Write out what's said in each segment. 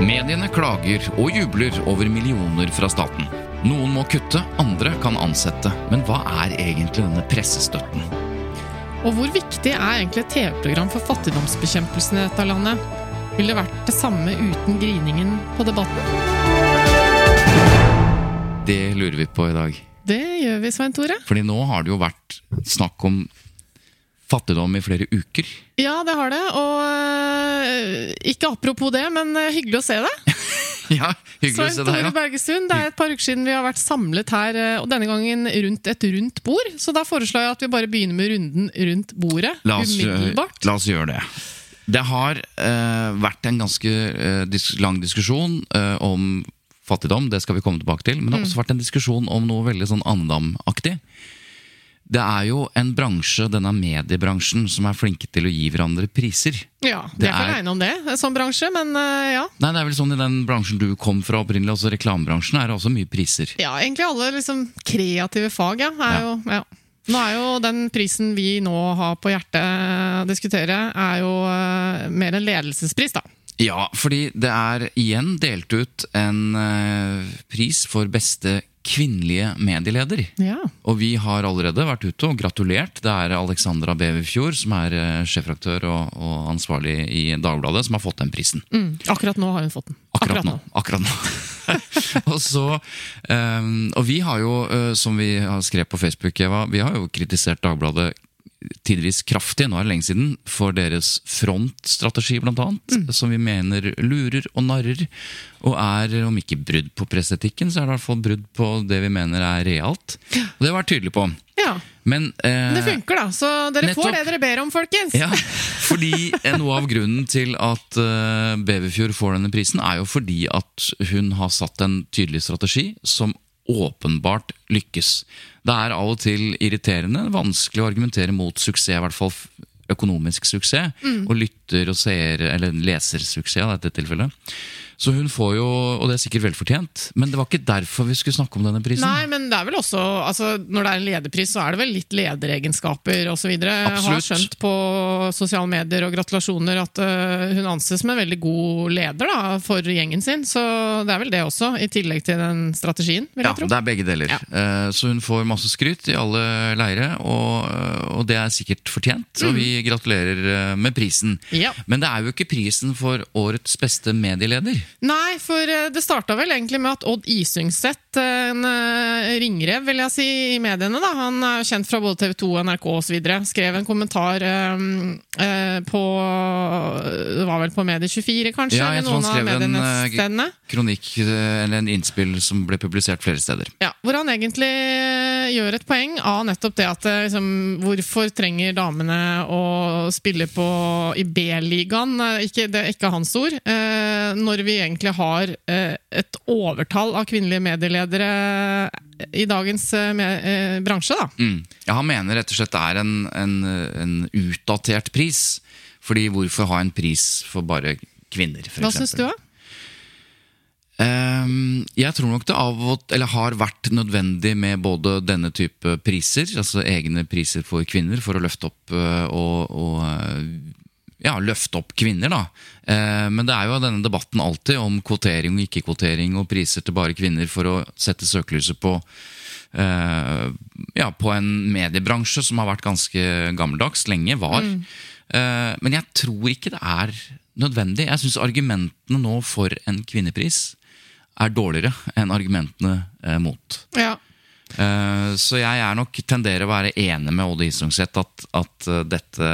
Mediene klager og jubler over millioner fra staten. Noen må kutte, andre kan ansette. Men hva er egentlig denne pressestøtten? Og hvor viktig er egentlig et TV-program for fattigdomsbekjempelsen i dette landet? Ville det vært det samme uten griningen på debatten? Det lurer vi på i dag. Det gjør vi, Svein Tore. Fordi nå har det jo vært snakk om fattigdom i flere uker. Ja, det har det. Og øh, ikke apropos det, men øh, hyggelig å se deg. Ja, hyggelig å se deg. Ja. Bergestuen, det er et par uker siden vi har vært samlet her, øh, og denne gangen rundt et rundt bord. Så da foreslår jeg at vi bare begynner med runden rundt bordet. La oss, umiddelbart. la oss gjøre det. Det har uh, vært en ganske uh, dis lang diskusjon uh, om fattigdom, det skal vi komme tilbake til. Men det har også vært en diskusjon om noe veldig sånn Andam-aktig. Det er jo en bransje, denne mediebransjen, som er flinke til å gi hverandre priser. Ja, Det er ikke aleine om det som bransje, men uh, ja. Nei, det er vel sånn I den bransjen du kom fra opprinnelig, altså reklamebransjen, er det også mye priser. Ja, egentlig alle liksom kreative fag, ja. Er Ja. Jo, ja. Nå er jo den prisen vi nå har på hjertet å diskutere, er jo uh, mer en ledelsespris, da. Ja, fordi det er igjen delt ut en uh, pris for beste kvinnelige medieleder. Ja. Og vi har allerede vært ute og gratulert. Det er Alexandra Beverfjord, som er sjefraktør sjefredaktør og, og ansvarlig i Dagbladet, som har fått den prisen. Mm. Akkurat nå har hun fått den. Akkurat nå. Akkurat nå. og så um, Og vi har jo, eh, som vi har skrevet på Facebook, Eva, vi har jo kritisert Dagbladet tidvis kraftig, nå er det lenge siden, for deres frontstrategi, blant annet. Som vi mener lurer og narrer. Og er, om ikke brudd på presseetikken, så er det i hvert fall brudd på det vi mener er realt. Og det har vi vært tydelige på. Ja, Men eh, Det funker, da. Så dere nettopp. får det dere ber om, folkens! ja, fordi eh, Noe av grunnen til at eh, Beverfjord får denne prisen, er jo fordi at hun har satt en tydelig strategi som åpenbart lykkes. Det er av og til irriterende, vanskelig å argumentere mot suksess, i hvert fall økonomisk suksess, og lytter- og seer, eller lesersuksess i dette tilfellet. Så hun får jo, og det er sikkert velfortjent, men det var ikke derfor vi skulle snakke om denne prisen. Nei, men det er vel også altså, Når det er en lederpris, så er det vel litt lederegenskaper osv. Jeg har skjønt på sosiale medier og gratulasjoner at uh, hun anses som en veldig god leder da, for gjengen sin. Så det er vel det også, i tillegg til den strategien, vil Ja, jeg tro. det er begge deler. Ja. Uh, Så hun får masse skryt i alle leire, og, og det er sikkert fortjent. Og vi gratulerer eh, med prisen. Mm. Ja. Men det er jo ikke prisen for årets beste medieleder. Nei, for eh, det starta vel egentlig med at Odd Isungset, eh, en eh, ringrev vil jeg si, i mediene, da. han er kjent fra både TV 2 og NRK osv., skrev en kommentar eh, på Det var vel på Medie24, kanskje? Ja, jeg tror han skrev en kronikk eller en innspill som ble publisert flere steder. Ja, hvor han egentlig gjør et poeng av nettopp det at liksom, hvorfor trenger damene å spille på i B-ligaen, ikke, det er ikke hans ord, eh, når vi egentlig har eh, et overtall av kvinnelige medieledere i dagens eh, eh, bransje. da. Mm. Ja, Han mener rett og slett det er en, en, en utdatert pris. Fordi hvorfor ha en pris for bare kvinner, f.eks.? Hva syns du, da? Ehm, jeg tror nok det av og eller har vært nødvendig med både denne type priser, altså egne priser for kvinner, for å løfte opp og, og ja, løfte opp kvinner, da. Eh, Men det er jo denne debatten alltid om kvotering og ikke-kvotering og priser til bare kvinner for å sette søkelyset på eh, ja, på en mediebransje som har vært ganske gammeldags, lenge var. Eh, men jeg tror ikke det er nødvendig. Jeg syns argumentene nå for en kvinnepris er dårligere enn argumentene eh, mot. Ja. Eh, så jeg er nok tenderer å være enig med Odd Isungset at, at eh, dette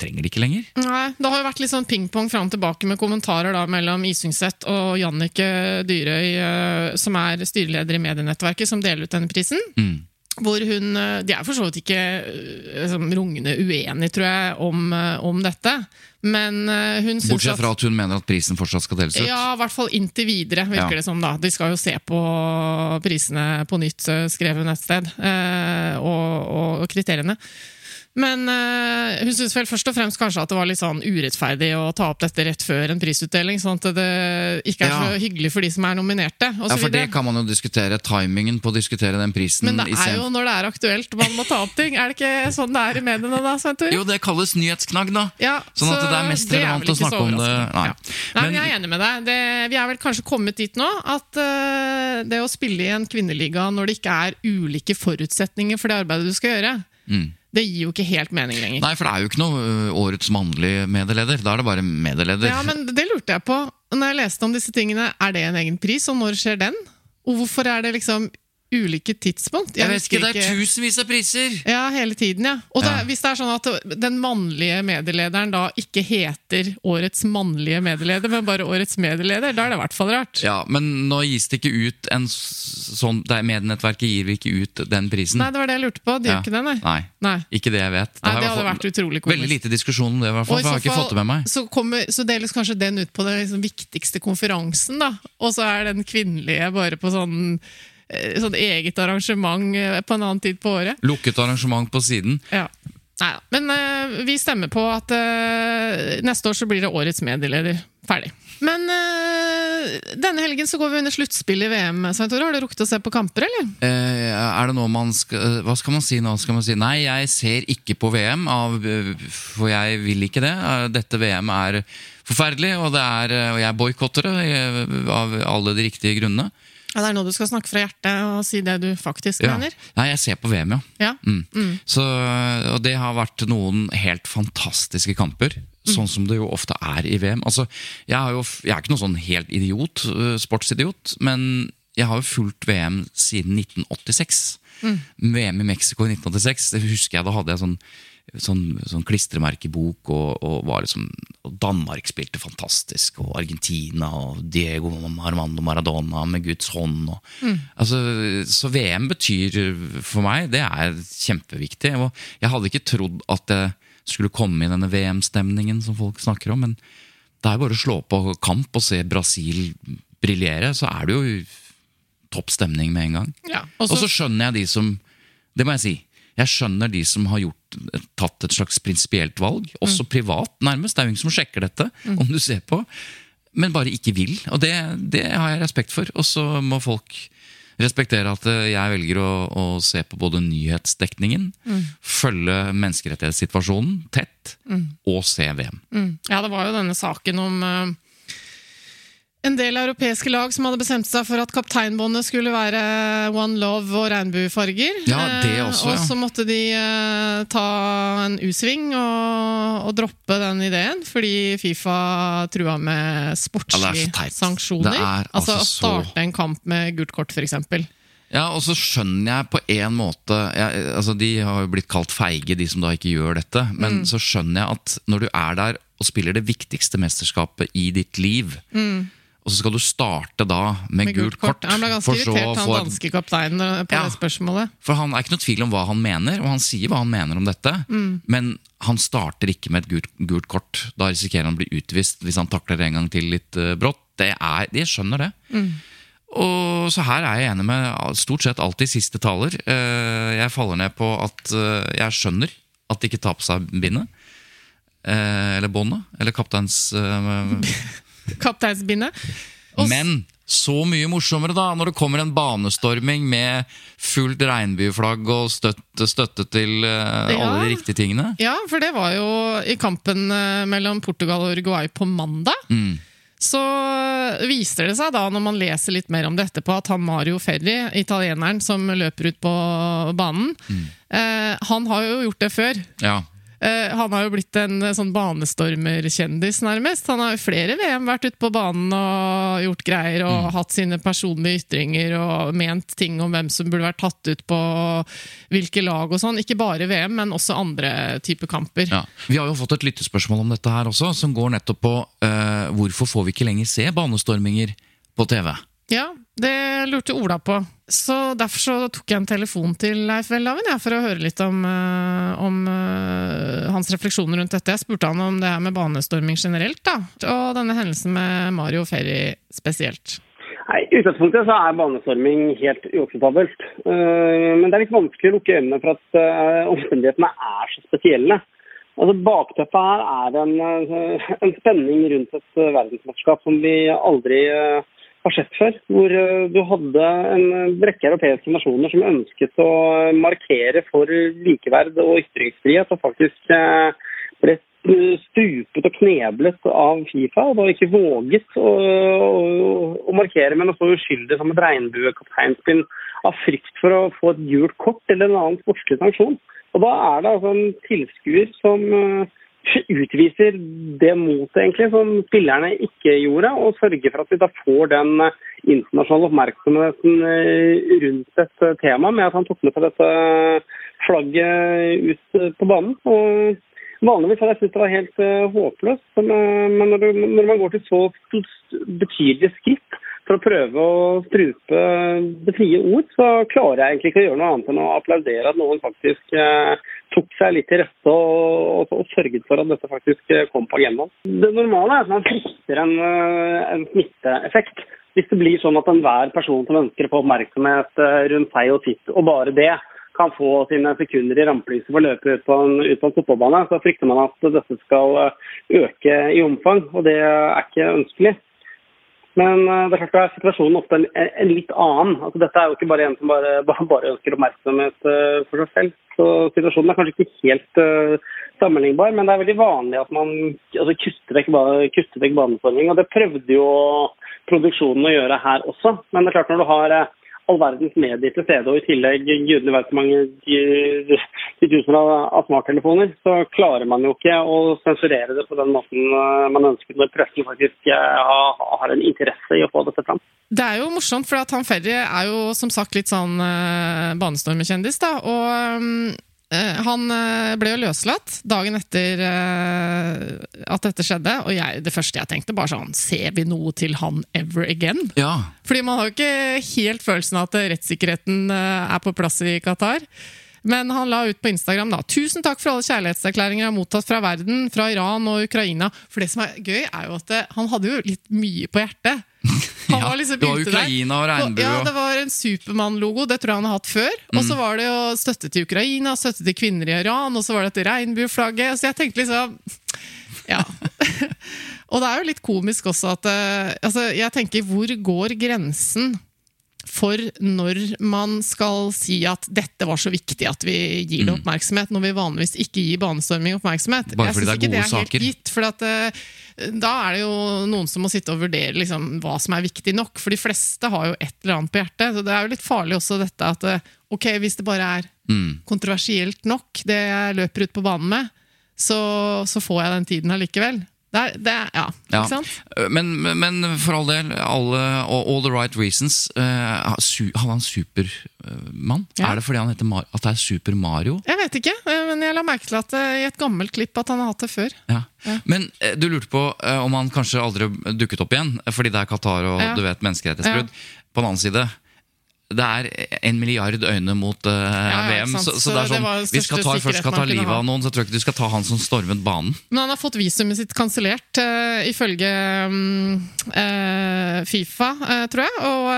trenger de ikke lenger. Nei, Det har jo vært litt sånn pingpong fram og tilbake med kommentarer da mellom Isungset og Jannike Dyrøy, eh, som er styreleder i Medienettverket, som deler ut denne prisen. Mm. Hvor hun, eh, De er for så vidt ikke liksom, rungende uenige, tror jeg, om, om dette. Men hun syns Bortsett fra at hun mener at prisen fortsatt skal deles ut. Ja, i hvert fall inntil videre, virker Ja. det som. da. De skal jo se på prisene på nytt, skrev hun et sted, og, og, og kriteriene. Men uh, hun syntes vel først og fremst kanskje at det var litt sånn urettferdig å ta opp dette rett før en prisutdeling, sånn at det ikke er Ja. så hyggelig for de som er nominerte. Ja, for for det kan man jo diskutere. Timingen på å diskutere den prisen. Men det er sen- jo når det er aktuelt man må ta opp ting. Er det ikke sånn det er i mediene da, Sventur? Jo, det kalles nyhetsknagg, da. Ja, Sånn at det er mest er relevant vel å snakke om det. Nei. Ja. Nei, men, jeg er enig med deg. Det, vi er vel kanskje kommet dit nå at uh, det å spille i en kvinneliga når det ikke er ulike forutsetninger for det arbeidet du skal gjøre, det gir jo ikke helt mening lenger. Nei, for det er jo ikke noe årets mannlige medeleder. Da er det bare medeleder. Ja, men Det lurte jeg på når jeg leste om disse tingene. Er det en egen pris, og når skjer den? Og hvorfor er det liksom ulike tidspunkt? jeg vet husker ikke, det er tusenvis av priser! Ja, hele tiden, ja. Og Ja. er- hvis det er sånn at den mannlige medielederen da ikke heter årets mannlige medleder, men bare årets medleder, da er det i hvert fall rart. Ja, Men nå gis det ikke ut en sånn det er Medienettverket gir vi ikke ut den prisen. Nei, det var det jeg lurte på. De gjør ikke det, nei. Nei. Nei. Ikke det jeg vet. Nei, det hadde vært utrolig komisk. Veldig lite diskusjon om det, i hvert fall, Og for jeg har ikke ikke fått det med meg. Så, kommer, så deles kanskje den ut på den liksom viktigste konferansen, da. Og så er den kvinnelige bare på sånn, sånn eget arrangement eh, på en annen tid på året. Lukket arrangement på siden. Ja. Neida. Men uh, vi stemmer på at uh, neste år så blir det årets medieleder. Ferdig. Men uh, denne helgen så går vi under sluttspill i VM. Svein Har du rukket å se på kamper, eller? Eh, er det noe man skal Hva skal man si nå? Skal man si nei, jeg ser ikke på VM, av, eh, for jeg vil ikke det. Eh, Dette VM er forferdelig, og, det er, eh, og jeg boikotter det eh, av alle de riktige grunnene. Ja, det er nå du skal snakke fra hjertet og si det du faktisk Ja. mener? Nei, jeg ser på VM, ja. Ja. Mm. Så, og det har vært noen helt fantastiske kamper. Sånn som det jo ofte er i VM. Altså, jeg, har jo, jeg er ikke noen sånn helt idiot, sportsidiot, men jeg har jo fulgt VM siden 1986. VM i Mexico i 1986, det husker jeg, da hadde jeg sånn Sånn, sånn klistremerkebok, og, og, liksom, og Danmark spilte fantastisk, og Argentina og Diego Armando Maradona med Guds hånd. Og, altså, så VM betyr for meg Det er kjempeviktig. Jeg hadde ikke trodd at det skulle komme i denne VM-stemningen som folk snakker om, men det er bare å slå på kamp og se Brasil briljere, så er det jo topp stemning med en gang. Ja, Og så skjønner jeg de som Det må jeg si. Jeg skjønner de som har gjort, tatt et slags prinsipielt valg, også privat, nærmest. Det er jo ingen som sjekker dette, om du ser på. Men bare ikke vil. Og det, det har jeg respekt for. Og så må folk respektere at eh, jeg velger å, å se på både nyhetsdekningen, følge menneskerettighetssituasjonen tett, og se VM. Ja, det var jo denne saken om eh, en del europeiske lag som hadde bestemt seg for at kapteinbåndet skulle være one love og regnbuefarger. Ja, det Eh, også, ja. Og så måtte de eh, ta en U-sving og, og droppe den ideen, fordi Fifa trua med Ja, sportslige så sanksjoner. Er altså altså å så- starte en kamp med gult kort, f.eks. Ja, og så skjønner jeg på en måte jeg, altså De har jo blitt kalt feige, de som da ikke gjør dette. Men Mm. så skjønner jeg at når du er der og spiller det viktigste mesterskapet i ditt liv, og så skal du starte da med, gult kort, Han ble ganske for irritert, han for... danske kapteinen, eh, på Ja. det spørsmålet. For han er ikke noe tvil om hva han mener, og han sier hva han mener om dette. Mm. Men han starter ikke med et gult, gult kort. Da risikerer han å bli utvist hvis han takler det en gang til litt uh, brått. Det er, de skjønner det. Mm. Og så her er jeg enig med stort sett alltid siste taler. Uh, Jeg faller ned på at uh, jeg skjønner at de ikke tar på seg bindet. Eller båndet. Eller kapteins... Kapteinsbindet. Men så mye morsommere da, når det kommer en banestorming med fullt regnbueflagg og støtte, støtte til uh, Ja. alle de riktige tingene. Ja, for det var jo i kampen eh, mellom Portugal og Uruguay på mandag. Mm. Så viser det seg da, når man leser litt mer om det etterpå, at han Mario Ferri, italieneren som løper ut på banen, Mm. eh, han har jo gjort det før. Ja. Eh, han har jo blitt en eh, sånn banestormerkjendis, nærmest. Han har jo flere VM vært ute på banen og gjort greier og hatt sine personlige ytringer og ment ting om hvem som burde vært tatt ut på hvilke lag og sånn. Ikke bare VM, men også andre typer kamper. Ja. Vi har jo fått et lyttespørsmål om dette her også, som går nettopp på uh, hvorfor får vi ikke lenger se banestorminger på TV? Ja, det lurte Ola på. Så Derfor så tok jeg en telefon til Leif Welhaven ja, for å høre litt om, eh, om uh, hans refleksjoner rundt dette. Jeg spurte han om det her med banestorming generelt, da, og denne hendelsen med Mario Ferry spesielt. Nei, I utgangspunktet så er banestorming helt uakseptabelt. Uh, men det er litt vanskelig å lukke øynene for at omstendighetene er så spesielle. Altså Bakteppet her er en, en spenning rundt et verdensmesterskap som vi aldri uh, har sett før. Hvor eh, du hadde en rekke europeiske nasjoner som ønsket å markere for likeverd og ytringsfrihet, og faktisk eh, ble stupet og kneblet av Fifa, og da ikke våget å, å, å markere med noe så uskyldig som et regnbuekapteinspinn av frykt for å få et gult kort eller en annen sportslig sanksjon. Og da er det altså en tilskuer som utviser det motet egentlig som spillerne ikke gjorde, og sørger for at vi da får den eh, internasjonale oppmerksomheten eh, rundt et eh, tema med at han tok med seg dette flagget ut på banen. Og Vanligvis hadde jeg syntes det var helt håpløst, men når, man går til så betydelige skritt for å prøve å strupe det frie ord, så klarer jeg egentlig ikke å gjøre noe annet enn å applaudere at noen faktisk eh, tok seg litt til rette og, og, og, sørget for at dette faktisk eh, kom på agendaen. Det normale er at man frykter en, eh, en smitteeffekt. Hvis det blir sånn at enhver person som ønsker å få oppmerksomhet eh, rundt seg og sitt, og bare det, kan få sine sekunder i rampelyset for å løpe ut på en, en fotballbane, så frykter man at dette skal øke i omfang, og det er ikke ønskelig. Men uh, det er klart er situasjonen ofte en, en, litt annen. Altså, dette er jo ikke bare en som bare, bare ønsker oppmerksomhet uh, for seg selv. Så situasjonen er kanskje ikke helt uh, sammenlignbar, men det er veldig vanlig at man altså, kuster vekk, vekk baneforming. Og det prøvde jo produksjonen å gjøre her også. Men det er klart når du har all verdens medier til stede, og i tillegg gudene vet hvor mange titusener av smarttelefoner, så klarer man jo ikke å sensurere det på den måten eh, man ønsker når pressen faktisk eh, har en interesse i å få dette fram. Det er jo morsomt, for han Ferry er jo som sagt litt sånn banestormekjendis, banestormerkjendis, da. Og Eh, han eh, ble jo løslatt dagen etter eh, at dette skjedde. Og jeg, det første jeg tenkte, bare sånn Ser vi noe til han ever again? Ja. Fordi man har jo ikke helt følelsen av at rettssikkerheten er på plass i Qatar. Men han la ut på Instagram da Tusen takk for alle kjærlighetserklæringer jeg har mottatt fra verden, fra Iran og Ukraina. For det som er gøy, er jo at han hadde jo litt mye på hjertet. Han ja, var liksom det var Ukraina og regnbue. Ja, det var en Supermann-logo. Det tror jeg han har hatt før. Mm. Og så var det jo støtte til Ukraina, støtte til kvinner i Iran, og så var det dette regnbueflagget. Så jeg tenkte liksom Ja. og det er jo litt komisk også at eh, altså, Jeg tenker, hvor går grensen? For når man skal si at dette var så viktig at vi gir det mm. oppmerksomhet, når vi vanligvis ikke gir banestorming oppmerksomhet. Bare fordi det er gode det er saker? Gitt, for at, uh, da er det jo noen som må sitte og vurdere liksom, hva som er viktig nok. For de fleste har jo et eller annet på hjertet. Så det er jo litt farlig også dette at uh, ok, hvis det bare er mm. kontroversielt nok, det jeg løper ut på banen med, så, så får jeg den tiden allikevel. Det er, det er, ja, ja. Men, men, for all del, alle, all the right reasons. Uh, han var en supermann. Ja. Er det fordi han heter Mar at det er Super Mario? Jeg vet ikke, eh, men jeg la merke til at uh, i et gammelt klipp at han har hatt det før. Ja. Men uh, du lurte på om han kanskje aldri dukket opp igjen fordi det er Qatar og du vet menneskerettighetsbrudd. På den annen side det er en milliard øyne mot uh, ja, VM. Så, så, det er sånn, Hvis Qatar først skal ta livet av noen, så tror jeg ikke du skal ta han som stormet banen. Men han har fått visumet sitt kansellert, uh, ifølge um, uh, Fifa, tror jeg. Og,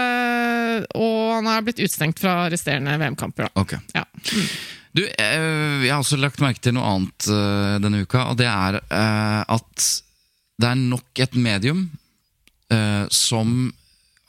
og, han er blitt utstengt fra resterende VM-kamper. Okay. Ja. Mm. Du, jeg har også lagt merke til noe annet denne uka, og det er at det er nok et medium som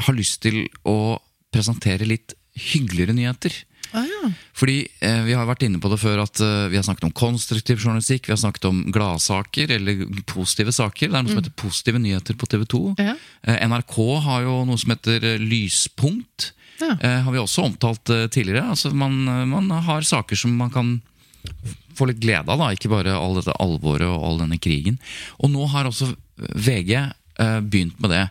har lyst til å presentere litt hyggeligere nyheter. Ah, ja. Fordi eh, Vi har vært inne på det før at eh, vi har snakket om konstruktiv journalistikk, vi har snakket om gladsaker eller positive saker. Det er noe som mm. heter Positive nyheter på TV 2. Ja. Eh, NRK har jo noe som heter eh, Lyspunkt. Ja. Eh, har vi også omtalt eh, tidligere. Altså man, man, har saker som man kan få litt glede av, da, ikke bare all dette alvoret og all denne krigen. Og nå har også VG begynt med det.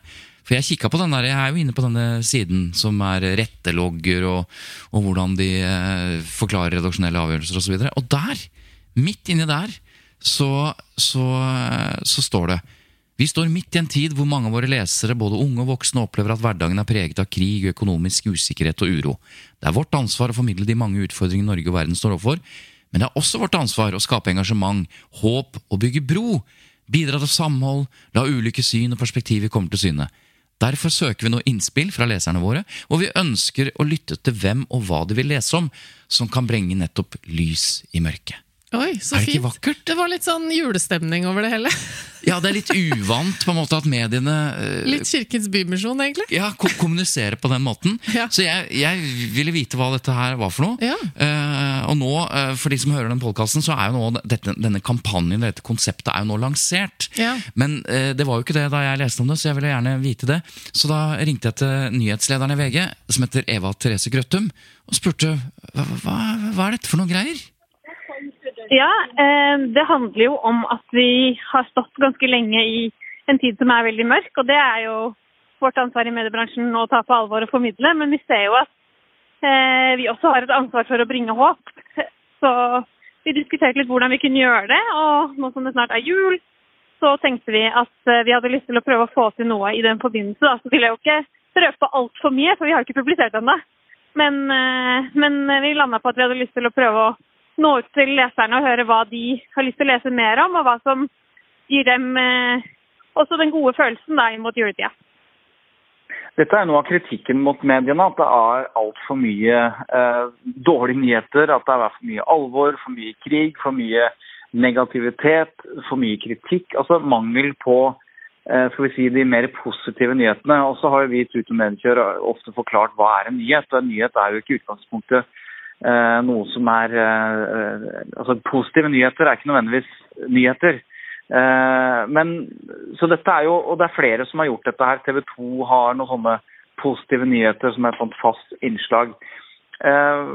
For jeg kikka på den der, jeg er jo inne på denne siden som er rettelogger, og, og hvordan de eh, forklarer redaksjonelle avgjørelser osv. Og, så og der, midt inni der, så, så, så står det vi står midt i en tid hvor mange av våre lesere, både unge og voksne, opplever at hverdagen er preget av krig, økonomisk usikkerhet og uro. Det er vårt ansvar å formidle de mange utfordringene Norge og verden står overfor, men det er også vårt ansvar å skape engasjement, håp og bygge bro. Bidra til samhold, la ulike syn og perspektiver komme til syne. Derfor søker vi nå innspill fra leserne våre, og vi ønsker å lytte til hvem og hva de vil lese om, som kan bringe nettopp lys i mørket. Oi, så Er det fint. vakkert? Det var litt sånn julestemning over det hele. Ja, det er litt uvant på en måte at mediene uh, Litt Kirkens Bymisjon, egentlig. ja, ko- kommuniserer på den måten. Ja. Så jeg, jeg ville vite hva dette her var for noe. Ja. Uh, og nå, uh, for de som hører den podkasten, så er jo nå dette, denne kampanjen, dette konseptet, er jo nå lansert. Ja. Men det var jo ikke det da jeg leste om det, så jeg ville gjerne vite det. Så da ringte jeg til nyhetslederen i VG, som heter Eva Therese Grøttum, og spurte hva, hva, hva er dette for noen greier? Ja, eh, det handler jo om at vi har stått ganske lenge i en tid som er veldig mørk, og det er jo vårt ansvar i mediebransjen å ta på alvor og formidle, men vi ser jo at eh, vi også har et ansvar for å bringe håp. Så vi diskuterte litt hvordan vi kunne gjøre det, og nå som det snart er jul, så tenkte vi at eh, vi hadde lyst til å prøve å få til noe i den forbindelse. Så ville jeg jo ikke røpe altfor mye, for vi har ikke publisert ennå. Men, men vi landa på at vi hadde lyst til å prøve å nå ut til leserne og høre hva de har lyst til å lese mer om, og hva som gir dem eh, også den gode følelsen da inn mot juletida. Dette er noe av kritikken mot mediene, at det er altfor mye eh, dårlige nyheter. At det er for mye alvor, for mye krig, for mye negativitet, for mye kritikk. Altså mangel på eh, skal vi si, de mer positive nyhetene. Og så har vi i Tut og Mediekjør ofte forklart hva er en nyhet. Og en nyhet er jo ikke utgangspunktet eh, noe som er eh, eh, Altså positive nyheter er ikke nødvendigvis nyheter. Eh, men, så dette er jo, og det er flere som har gjort dette her. TV 2 har noen sånne positive nyheter som er et sånt fast innslag. Eh,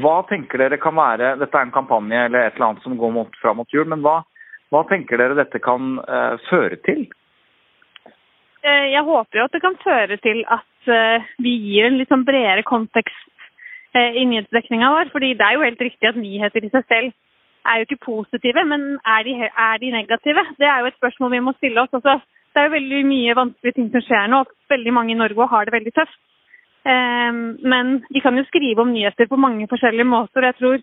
hva tenker dere kan være Dette er en kampanje eller et eller annet som går mot, fram mot jul, men hva, hva tenker dere dette kan eh, føre til? Eh, Jeg håper jo at det kan føre til at eh, vi gir en litt sånn bredere kontekst eh, i nyhetsdekninga vår. fordi det er jo helt riktig at nyheter i seg selv er jo ikke positive, men er de, er de negative? Det er jo et spørsmål vi må stille oss. Altså, det er jo veldig mye vanskelige ting som skjer nå, og veldig mange i Norge har det veldig tøft. Eh, Men de kan jo skrive om nyheter på mange forskjellige måter. og Jeg tror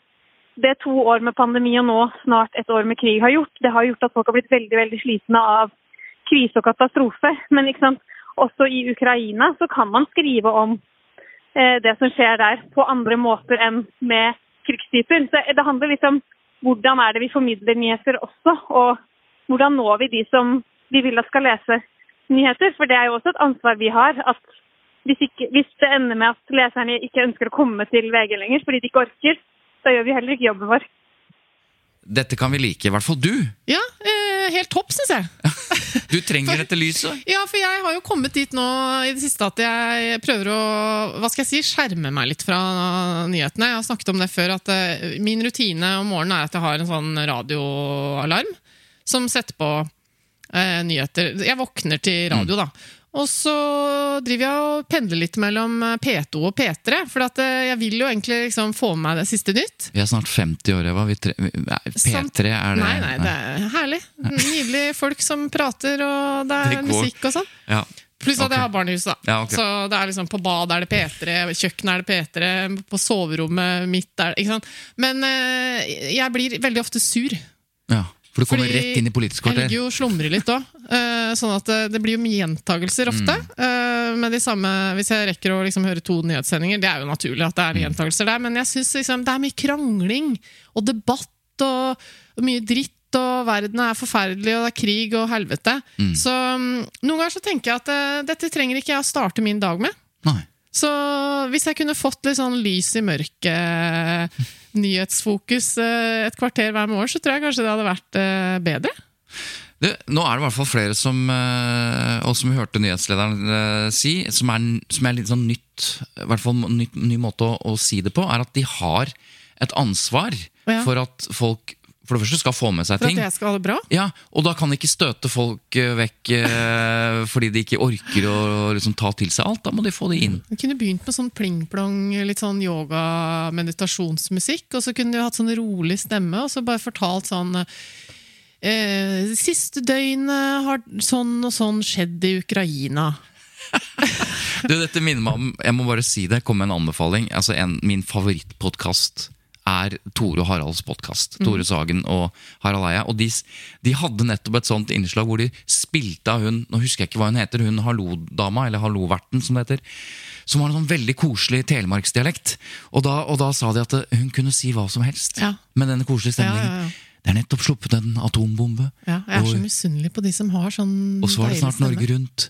det to år med pandemi og nå snart et år med krig har gjort, det har gjort at folk har blitt veldig veldig slitne av krise og katastrofe. Men ikke sant? også i Ukraina så kan man skrive om eh, det som skjer der på andre måter enn med krigstyper. Så det handler litt om hvordan er det vi formidler nyheter også, og hvordan når vi de som vi vil at skal lese nyheter. For det er jo også et ansvar vi har. at hvis, ikke, hvis det ender med at leserne ikke ønsker å komme til VG lenger fordi de ikke orker, da gjør vi heller ikke jobben vår. Dette kan vi like, i hvert fall du. Ja, eh, helt topp, syns jeg. Du trenger dette lyset. Ja, for jeg har jo kommet dit nå i det siste at jeg prøver å hva skal jeg si, skjerme meg litt fra nyhetene. Jeg har snakket om det før, at eh, min rutine om morgenen er at jeg har en sånn radioalarm som setter på eh, nyheter. Jeg våkner til radio, da. Og så driver jeg og pendler litt mellom eh, P2 og P3, for at eh, jeg vil jo egentlig liksom få med meg det siste nytt. Vi er snart 50 år, Eva. Tre... nei, P3 er det Nei, nei, det er herlig. Nydelige folk som prater, og det Det er går. musikk og sånn. Ja. Pluss at jeg har barn i huset. da. Ja, okay. Så det er liksom På badet er det P3, kjøkkenet er det P3, på soverommet mitt er det ikke sant? Men eh, jeg blir veldig ofte sur. ja. For du kommer Fordi rett inn i Politisk Jeg kvarter. ligger jo og slumrer litt òg. sånn at det, det blir jo mye gjentagelser ofte. Mm. eh, med de samme, Hvis jeg rekker å liksom høre to nyhetssendinger, det er jo naturlig at det Mm. er gjentagelser der, men jeg syns liksom, det er mye krangling og debatt og, og mye dritt. Og verden er forferdelig, og det er krig og helvete. Mm. Så mm, noen ganger så tenker jeg at uh, dette trenger ikke jeg å starte min dag med. Nei. Så hvis jeg kunne fått litt sånn lys i mørket, nyhetsfokus eh, et kvarter hver morgen, så tror jeg kanskje det hadde vært eh, bedre. Det, nå er det i hvert fall flere som, eh, og som vi hørte nyhetslederen si, som er, som er litt sånn nytt, i hvert fall ny, ny måte å, å si det på, er at de har et ansvar Ja. for at folk for det første skal få med seg For ting. at jeg skal ha det bra? Ja, Og da kan de ikke støte folk eh, vekk eh, fordi de ikke orker å liksom, ta til seg alt. Da må de få det inn. Jeg kunne begynt med sånn pling-plong, litt sånn yoga-meditasjonsmusikk, og så kunne du hatt sånn rolig stemme, og så bare fortalt sånn eh, Siste døgnet har sånn og sånn skjedd i Ukraina. Du, dette minner meg om Jeg må bare si det, kom med en anbefaling. Altså en, Min favorittpodkast er Tore og Haralds podkast. Tore Sagen og Harald Eia. Og de, de hadde nettopp et sånt innslag hvor de spilte av hun Nå husker jeg ikke hva hun heter, hun Hallo-dama, eller Hallo-verten, som det heter. Som har en sånn veldig koselig telemarksdialekt. Og da, og da sa de at hun kunne si hva som helst Ja. med denne koselige stemningen. ja, ja. Det er nettopp sluppet en atombombe. Ja, jeg er så misunnelig på de som har sånn og så er det snart stemme. Norge Rundt.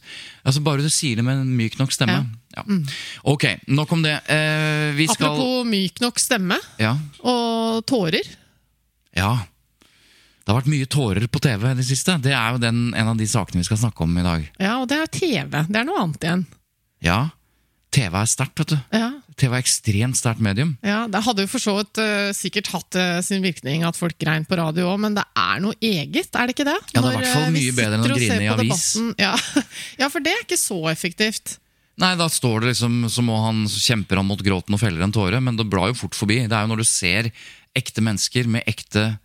Altså Bare du sier det med en myk nok stemme. Ja. Ok, nok om det. Eh, vi skal Apropos myk nok stemme ja, og tårer. ja. Det har vært mye tårer på TV i det siste. Det er jo den, en av de sakene vi skal snakke om i dag. Ja, og det er TV. Det er noe annet igjen. Ja, TV er sterkt, vet du. Ja, TV er ekstremt sterkt medium. ja Det hadde jo for så vidt uh, sikkert hatt uh, sin virkning at folk grein på radio òg, men det er noe eget, er det ikke det? Ja, det er i hvert fall eh, mye bedre enn å grine i avis. Ja. ja, for det er ikke så effektivt. Nei, da står det liksom Så må han så kjemper han mot gråten og feller en tåre, men det blar jo fort forbi. Det er jo når du ser ekte mennesker med ekte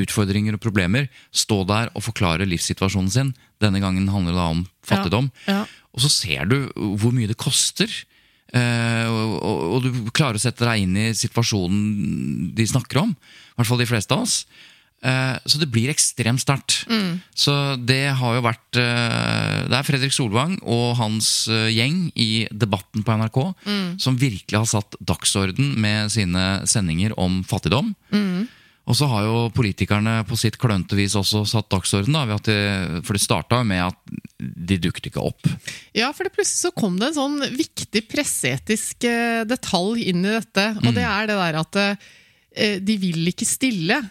utfordringer og problemer stå der og forklare livssituasjonen sin. Denne gangen handler det om fattigdom. Ja, ja. Og så ser du hvor mye det koster. Eh, og, og, og du klarer å sette deg inn i situasjonen de snakker om. I hvert fall de fleste av oss. Eh, så det blir ekstremt sterkt. Så det har jo vært eh, Det er Fredrik Solvang og hans gjeng i Debatten på NRK som virkelig har satt dagsorden med sine sendinger om fattigdom. Og så har jo politikerne på sitt klønete vis også satt dagsorden. Da, de, for det starta med at de dukket ikke opp. Ja, for det plutselig så kom det en sånn viktig presseetisk eh, detalj inn i dette. Og det er det der at eh, de vil ikke stille.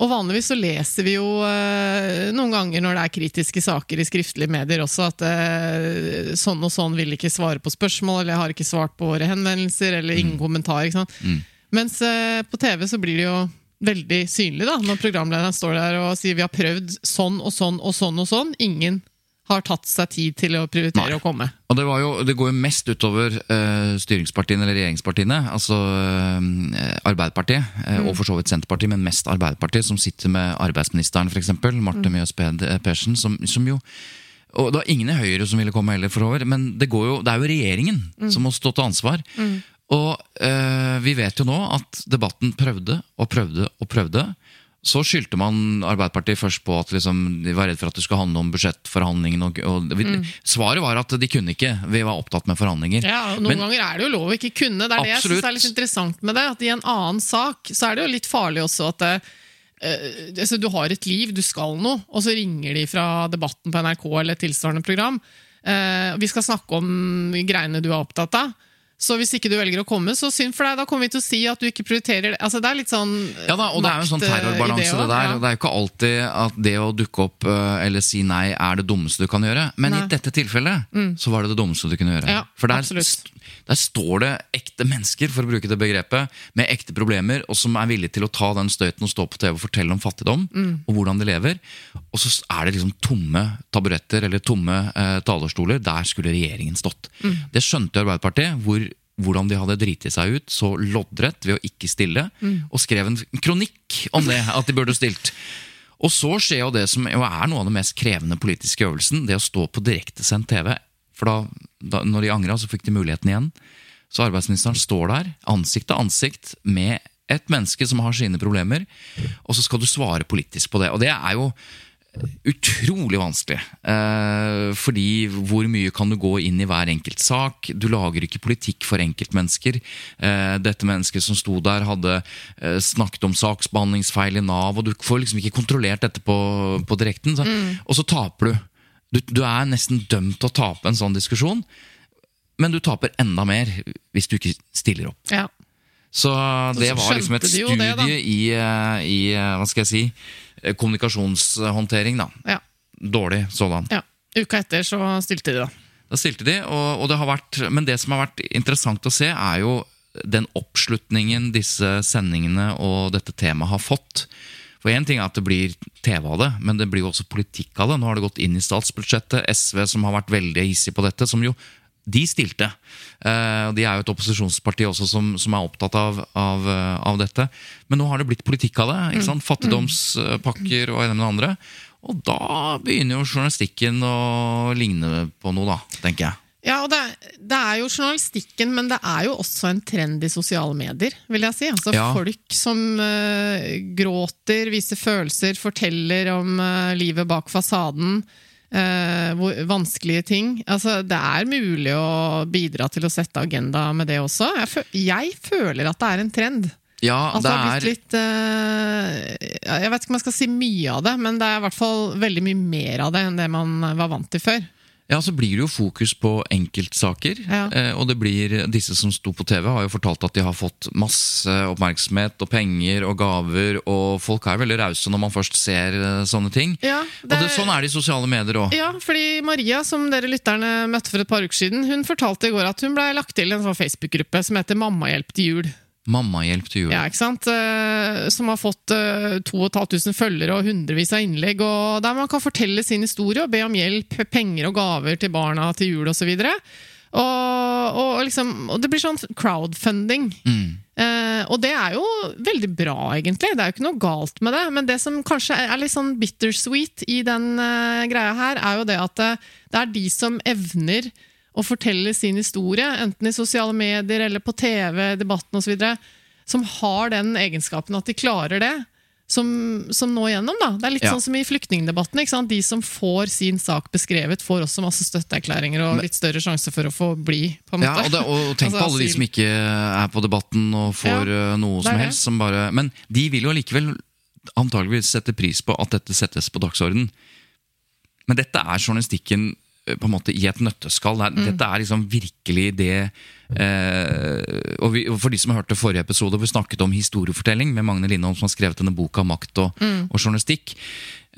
Og vanligvis så leser vi jo eh, noen ganger når det er kritiske saker i skriftlige medier også, at sånn og sånn vil ikke svare på spørsmål, eller har ikke svart på våre henvendelser, eller ingen kommentar. ikke sant? Mens eh, på TV så blir det jo veldig synlig da, når programlederen står der og sier vi har prøvd sånn og sånn og sånn og sånn. Ingen har tatt seg tid til å prioritere Nei. å komme. Og det, var jo, det går jo mest utover uh, styringspartiene eller regjeringspartiene. Altså uh, Arbeiderpartiet, eh, og for så vidt Senterpartiet, men mest Arbeiderpartiet, som sitter med arbeidsministeren, f.eks. Marte Mjøs Ped- eh, Persen, som, som jo og Det var ingen i Høyre som ville komme heller, for over, men det, går jo, det er jo regjeringen som må stå til ansvar. Og eh, vi vet jo nå at debatten prøvde og prøvde og prøvde. Så skyldte man Arbeiderpartiet først på at liksom, de var redd for at det skulle handle om budsjettforhandlingene. Og, og vi, Svaret var at de kunne ikke. Vi var opptatt med forhandlinger. Ja, og Noen Men- ganger er det jo lov å ikke kunne. Det er det jeg Absolutt. synes er litt interessant med det. At I en annen sak så er det jo litt farlig også at det, eh, altså, du har et liv, du skal noe, og så ringer de fra Debatten på NRK eller et tilsvarende program. Eh, vi skal snakke om greiene du er opptatt av. Så hvis ikke du velger å komme, så synd for deg. Da kommer vi til å si at du ikke prioriterer det. Altså, det er litt sånn Ja da, og det er jo en sånn eh, terrorbalanse det der. ja. og Det er jo ikke alltid at det å dukke opp eh, eller si nei er det dummeste du kan gjøre. Men Nei. i dette tilfellet så var det det dummeste du kunne gjøre. Ja, For der, absolutt. der står det ekte mennesker, for å bruke det begrepet, med ekte problemer, og som er villige til å ta den støyten og stå på TV og fortelle om fattigdom og hvordan de lever. Og så er det liksom tomme taburetter eller tomme eh, talerstoler. Der skulle regjeringen stått. Det skjønte Arbeiderpartiet. hvor hvordan de hadde driti seg ut så loddrett ved å ikke stille, og skrev en kronikk om det, at de burde stilt. Og så skjer jo det som jo er noe av den mest krevende politiske øvelsen, det å stå på direktesendt TV. For da, da når de angra, så fikk de muligheten igjen. Så arbeidsministeren står der, ansikt til ansikt, med et menneske som har sine problemer, og så skal du svare politisk på det. Og det er jo utrolig vanskelig. Eh, fordi hvor mye kan du gå inn i hver enkelt sak? Du lager ikke politikk for enkeltmennesker. Eh, dette mennesket som sto der, hadde eh, snakket om saksbehandlingsfeil i Nav, og du får liksom ikke kontrollert dette på, på direkten. Så, Og så taper du. du. Du er nesten dømt til å tape en sånn diskusjon, men du taper enda mer hvis du ikke stiller opp. Ja. Så det så var liksom et studie det, i, eh, i eh, hva skal jeg si, kommunikasjonshåndtering. da. Ja. Dårlig sådan. ja. Uka etter så stilte de, da. Da stilte de, og, og det har vært, Men det som har vært interessant å se, er jo den oppslutningen disse sendingene og dette temaet har fått For én ting er at det blir TV av det, men det blir jo også politikk av det. Nå har det gått inn i statsbudsjettet. SV, som har vært veldig hissig på dette, som jo de stilte. Eh, og De er jo et opposisjonsparti også som, som er opptatt av, av, eh, av, dette. Men nå har det blitt politikk av det. ikke sant? Fattigdomspakker og det ene med det andre. Og da begynner jo journalistikken å ligne på noe, da, tenker jeg. Ja, og det, det, er jo journalistikken, men det er jo også en trend i sosiale medier. vil jeg si. Altså ja. Folk som uh, gråter, viser følelser, forteller om uh, livet bak fasaden. Uh, vanskelige ting. Altså, det er mulig å bidra til å sette agenda med det også. Jeg, føl jeg føler at det er en trend. Ja, altså, det er litt, Jeg vet ikke om jeg skal si mye av det, men det er i hvert fall veldig mye mer av det enn det man var vant til før. Ja, så blir det jo fokus på enkeltsaker. Ja. Eh, og det blir, disse som sto på TV, har jo fortalt at de har fått masse oppmerksomhet og penger og gaver. Og folk er veldig rause når man først ser eh, sånne ting. Ja, det... Og det, sånn er det i sosiale medier òg. Ja, fordi Maria, som dere lytterne møtte for et par uker siden, hun fortalte i går at hun ble lagt til en sånn Facebook-gruppe som heter Mammahjelp til jul. Mammahjelp til jul. Ja, ikke sant? Eh, som har fått 2500 eh, følgere og hundrevis av innlegg. og Der man kan fortelle sin historie og be om hjelp, penger og gaver til barna til jul osv. Og, og, liksom, og det blir sånn crowdfunding. Mm. Eh, og det er jo veldig bra, egentlig. Det er jo ikke noe galt med det. Men det som kanskje er litt sånn bittersweet i den uh, greia her, er jo det at det, det er de som evner og forteller sin historie, enten i sosiale medier eller på TV, debatten osv., som har den egenskapen at de klarer det, som, som nå igjennom. da. Det er litt ja. sånn som i flyktningdebatten. De som får sin sak beskrevet, får også masse støtteerklæringer og litt større sjanse for å få bli. på en måte. Ja, og, det, og tenk altså, på alle de som ikke er på debatten og får ja, eh, noe som helst. Som bare, men de vil jo likevel antageligvis sette pris på at dette settes på dagsorden. Men dette er journalistikken på en måte i et nøtteskall. Mm. Dette er liksom virkelig det eh, og, vi, For de som har hørt det forrige episode, hvor vi snakket om historiefortelling med Magne Lindholm, som har skrevet denne boka 'Makt og, mm. og journalistikk'.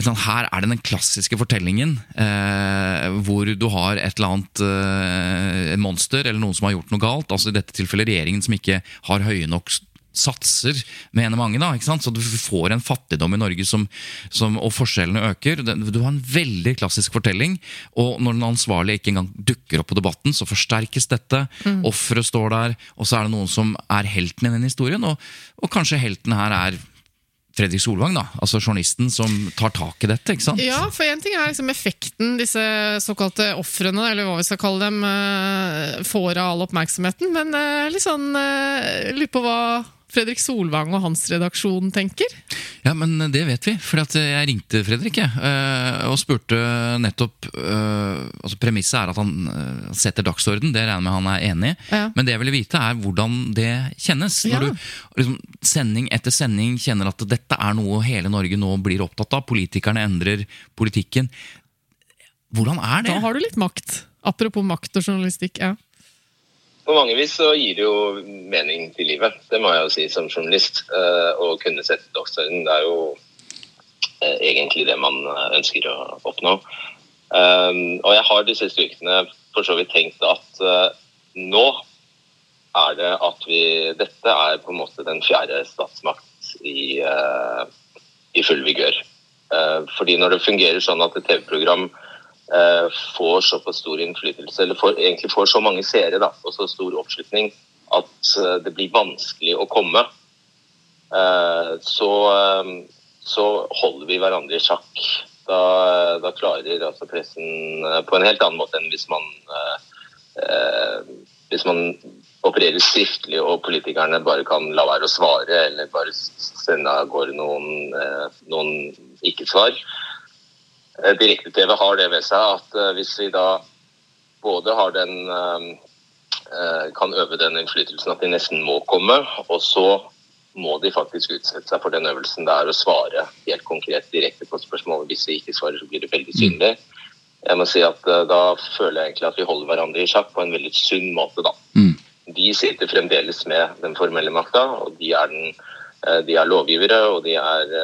Sånn, her er det den klassiske fortellingen eh, hvor du har et eller annet eh, monster eller noen som har gjort noe galt. altså I dette tilfellet regjeringen som ikke har høye nok satser, mener mange. da, ikke sant? Så du får en fattigdom i Norge som, som, og forskjellene øker. Du har en veldig klassisk fortelling, og når den ansvarlige ikke engang dukker opp på debatten, så forsterkes dette. Mm. Offeret står der, og så er det noen som er helten i den historien. Og, og kanskje helten her er Fredrik Solvang, da, altså journalisten som tar tak i dette. ikke sant? Ja, for én ting er liksom effekten disse såkalte ofrene, eller hva vi skal kalle dem, eh, får av all oppmerksomheten. Men eh, litt sånn, eh, lurer på hva Fredrik Solvang og hans redaksjon tenker? Ja, men det vet vi. For jeg ringte Fredrik jeg, eh, og spurte nettopp eh, altså Premisset er at han eh, setter dagsorden, det regner jeg med han er enig i. Ja. Men det jeg ville vite, er hvordan det kjennes. Ja. Når du liksom, sending etter sending kjenner at dette er noe hele Norge nå blir opptatt av. Politikerne endrer politikken. Hvordan er det? Da har du litt makt. Apropos makt og journalistikk. ja. På mange vis så gir det jo mening til livet, det må jeg jo si som journalist. Eh, å kunne sette dagsorden, det er jo eh, egentlig det man eh, ønsker å oppnå. Og jeg har de siste ukene for så vidt tenkt at nå er det at vi Dette er på en måte den fjerde statsmakt i, i full vigør. Fordi når det fungerer sånn at et TV-program får såpass stor innflytelse, eller får, egentlig får så mange seere da, og så stor oppslutning at eh, det blir vanskelig å komme, eh, så, så holder vi hverandre i sjakk. Da, da klarer altså pressen på en helt annen måte enn hvis man hvis man opererer skriftlig og politikerne bare kan la være å svare eller bare sende av gårde noen, noen ikke-svar, Eh, direkte-TV har det ved seg at eh, hvis vi da både har den eh, kan øve den innflytelsen at de nesten må komme, og så må de faktisk utsette seg for den øvelsen det er å svare helt konkret direkte på spørsmål. Hvis de ikke svarer, så blir det veldig synlig. Jeg må si at Da føler jeg egentlig at vi holder hverandre i sjakk på en veldig sunn måte. da. Mm. De sitter fremdeles med den formelle makta, og de er, den, de er lovgivere og de er,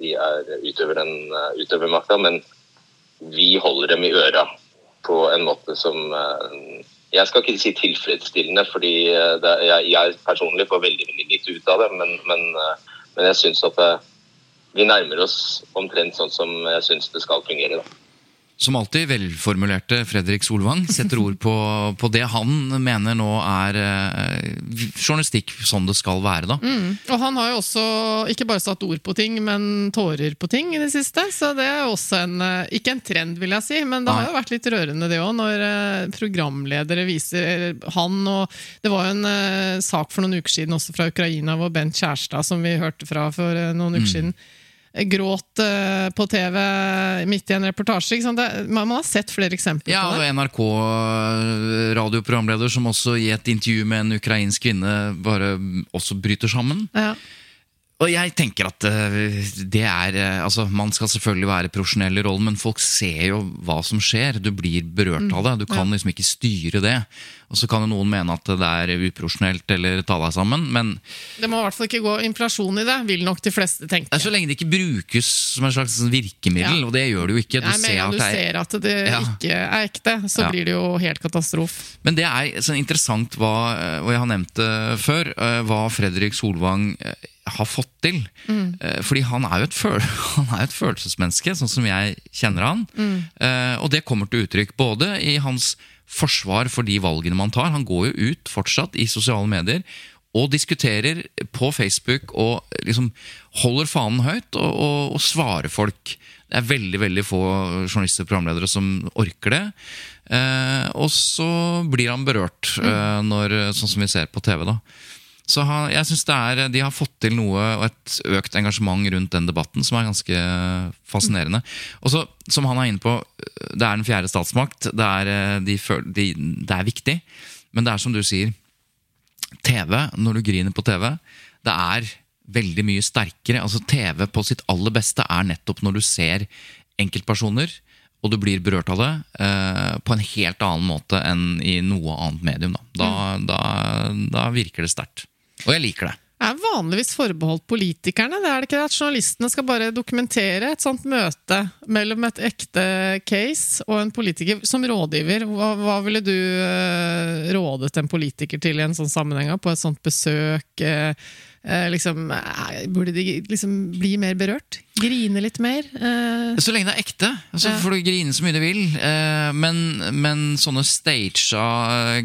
de er utøver den utøvermakta. Men vi holder dem i øra på en måte som, eh, jeg skal ikke si tilfredsstillende, fordi det, jeg, jeg, personlig får veldig veldig lite ut av det. Men, men, men jeg syns at det, vi nærmer oss omtrent sånn som jeg syns det skal fungere. da. Som alltid velformulerte Fredrik Solvang setter ord på, på det han mener nå er eh, journalistikk sånn det skal være. da. Mm. Og han har jo også ikke bare satt ord på ting, men tårer på ting i det siste. Så det er jo også en eh, Ikke en trend, vil jeg si, men det har jo vært litt rørende det òg, når eh, programledere viser han og Det var jo en eh, sak for noen uker siden også fra Ukraina, hvor Bent Kjærstad, som vi hørte fra for eh, noen uker mm. siden gråt uh, på TV midt i en reportasje. Det, man, man, har sett flere eksempler ja, på det. Ja, NRK-radioprogramleder som også i et intervju med en ukrainsk kvinne bare også bryter sammen. Ja. Og jeg tenker at eh, det er eh, altså Man skal selvfølgelig være profesjonell i rollen, men folk ser jo hva som skjer. Du blir berørt av det. Du kan liksom ikke styre det. Og så kan jo noen mene at det er uprofesjonelt eller ta deg sammen, men Det må i hvert fall ikke gå inflasjon i det, vil nok de fleste tenke. Så lenge det ikke brukes som en slags virkemiddel, ja. og det gjør det jo ikke. Du, Nei, ser, at du ser at det ja. ikke er ekte, så ja. blir det jo helt katastrofe. Men det er sånn interessant hva, og jeg har nevnt det før, eh, hva Fredrik Solvang har fått til. Mm. Fordi han er jo et, føl han er et følelsesmenneske, sånn som jeg kjenner han. Mm. Og det kommer til uttrykk både i hans forsvar for de valgene man tar. Han går jo ut fortsatt i sosiale medier og diskuterer på Facebook og liksom holder fanen høyt og, og, og svarer folk. Det er veldig veldig få journalister og programledere som orker det. Eh, og så blir han berørt, eh, når, sånn som vi ser på TV. da så han, jeg synes De har fått til noe og et økt engasjement rundt den debatten som er ganske fascinerende. Og så, Som han er inne på, det er den fjerde statsmakt. Det er, de føl, de, det er viktig. Men det er som du sier, TV, når du griner på TV, det er veldig mye sterkere. Altså TV på sitt aller beste er nettopp når du ser enkeltpersoner og du blir berørt av det eh, på en helt annen måte enn i noe annet medium. Da, da, mm. da, da virker det sterkt. Og jeg liker det. Det er vanligvis forbeholdt politikerne. det er det ikke At Journalistene skal bare dokumentere et sånt møte mellom et ekte case og en politiker som rådgiver. Hva, hva ville du uh, rådet en politiker til i en sånn sammenheng? På et sånt besøk? Uh, uh, liksom, burde de liksom bli mer berørt? Grine litt mer? Så lenge det er ekte. Altså, ja. får du grine så mye du vil. Men, men sånne staged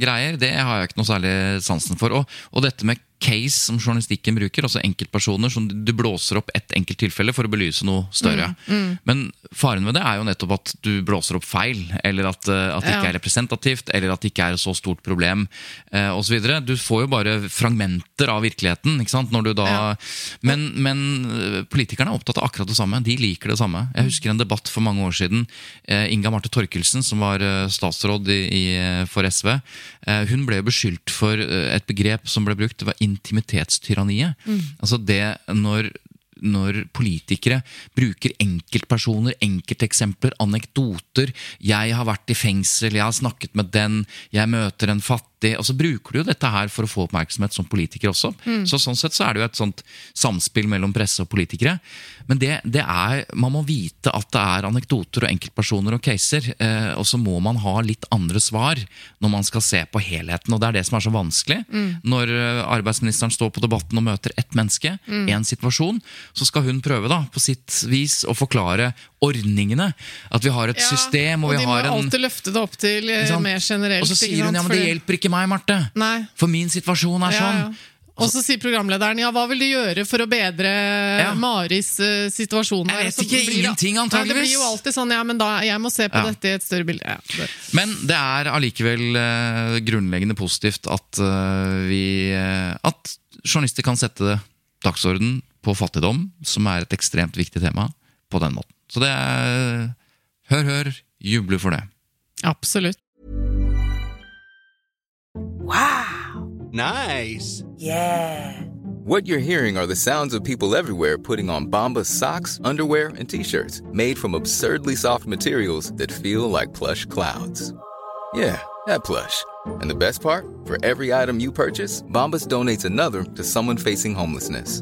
greier, det har jeg ikke noe særlig sansen for. Og, og dette med case som journalistikken bruker, altså enkeltpersoner som du blåser opp ett enkelt tilfelle for å belyse noe større. Mm, mm. Men faren med det er jo nettopp at du blåser opp feil, eller at, eh, at det ikke er representativt, eller at det ikke er et så stort problem, eh, osv. Du får jo bare fragmenter av virkeligheten. ikke sant? Når du da... Ja. Men, men, eh, politikerne er opptatt av akkurat det samme. De liker det samme. Jeg husker en debatt for mange år siden. Eh, Inga Marte Torkelsen, som var eh, statsråd i, i, for SV, eh, hun ble beskyldt for et begrep som ble brukt. det var intimitetstyranniet. Mm. Altså det når når politikere bruker enkeltpersoner, enkelteksempler, anekdoter 'Jeg har vært i fengsel, jeg har snakket med den, jeg møter en fattig' Og så bruker du jo dette her for å få oppmerksomhet som politiker også. Mm. Så Sånn sett så er det jo et sånt samspill mellom presse og politikere. Men det, det er, man må vite at det er anekdoter og enkeltpersoner og caser. Eh, og så må man ha litt andre svar når man skal se på helheten. Og det er det som er så vanskelig. Mm. Når eh, arbeidsministeren står på Debatten og møter ett menneske, én mm. situasjon, så skal hun prøve da, på sitt vis å forklare ordningene. At vi har et ja, system og, og vi har en de må alltid løfte det opp til eh, mer generelt. Og så sier hun ja, men det hjelper ikke meg, Marte. Nei. For min situasjon er sånn. Ja, ja. Og så sier programlederen ja, hva vil du gjøre for å bedre ja. Maris uh, situasjon? Jeg vet ikke, ingenting antageligvis. det blir jo alltid sånn ja, men da, jeg må se på ja. dette i et større bilde. Ja, det. Men det er allikevel uh, grunnleggende positivt at uh, vi At journalister kan sette dagsorden på fattigdom, som er et ekstremt viktig tema, på den måten. Så det er Hør, hør, juble for det. Absolutt. Wow! Nice! Yeah! What you're hearing are the sounds of people everywhere putting on Bombas socks, underwear, and t-shirts made from absurdly soft materials that feel like plush clouds. Yeah, that plush. And the best part? For every item you purchase, Bombas donates another to someone facing homelessness.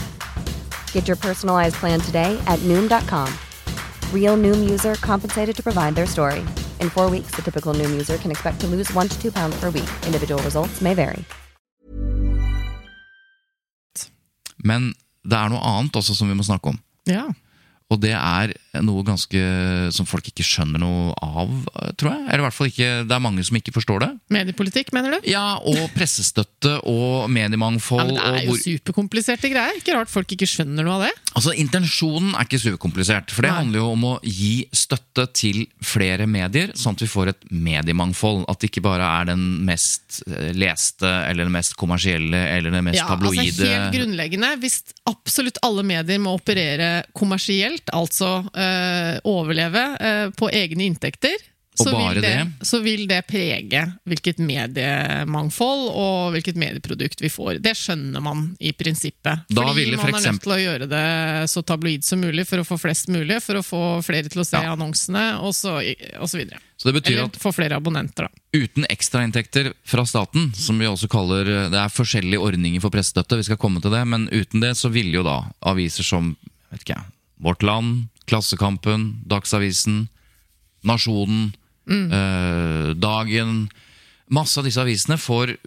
Get your personalized plan today at Noom.com. Real Noom user compensated to provide their story. In four weeks, the typical Noom user can expect to lose one to two pounds per week. Individual results may vary. Men det er noe annet også som vi må snakke om. Ja. Og det er noe ganske som folk ikke skjønner noe av, tror jeg. Eller i hvert fall ikke, det er mange som ikke forstår det. Mediepolitikk, mener du? Ja, og pressestøtte og mediemangfold. Ja, men det er jo hvor- superkompliserte greier. Ikke rart folk ikke skjønner noe av det. Altså, Intensjonen er ikke superkomplisert. For det Nei. handler jo om å gi støtte til flere medier, sånn at vi får et mediemangfold. At det ikke bare er den mest eh, leste, eller den mest kommersielle, eller den mest Ja, altså Helt grunnleggende. Hvis absolutt alle medier må operere kommersielt, altså eh, overleve eh, på egne inntekter, så vil, det, det. så vil det prege hvilket mediemangfold og hvilket medieprodukt vi får. Det skjønner man i prinsippet. Da Fordi man for er nødt til å gjøre det så tabloid som mulig for å få flest mulig, for å få flere til å se Ja. annonsene, og så, og så det betyr Eller få flere abonnenter, da. uten ekstrainntekter fra staten, som vi også kaller Det er forskjellige ordninger for pressestøtte, vi skal komme til det, men uten det så ville jo da aviser som vet ikke jeg, Vårt Land, Klassekampen, Dagsavisen, Nasjonen, eh, Dagen Masse av disse avisene får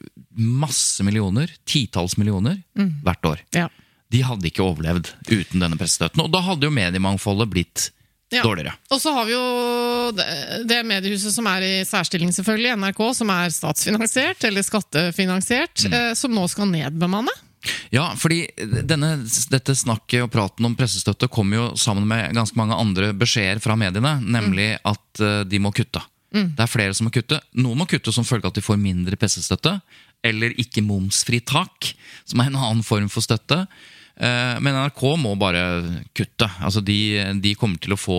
masse millioner, titalls millioner, hvert år. Ja. De hadde ikke overlevd uten denne pressestøtten, og da hadde jo mediemangfoldet blitt Ja. dårligere. Og så har vi jo det mediehuset som er i særstilling, selvfølgelig, NRK, som er statsfinansiert eller skattefinansiert, Mm. eh, som nå skal nedbemanne. Ja, fordi denne, dette snakket og praten om pressestøtte kommer jo sammen med ganske mange andre beskjeder fra mediene, nemlig at eh, de må kutte. Det er flere som må kutte. Noen må kutte som følge av at de får mindre pressestøtte, eller ikke momsfritak, som er en annen form for støtte. Eh, Men NRK må bare kutte. Altså de, de kommer til å få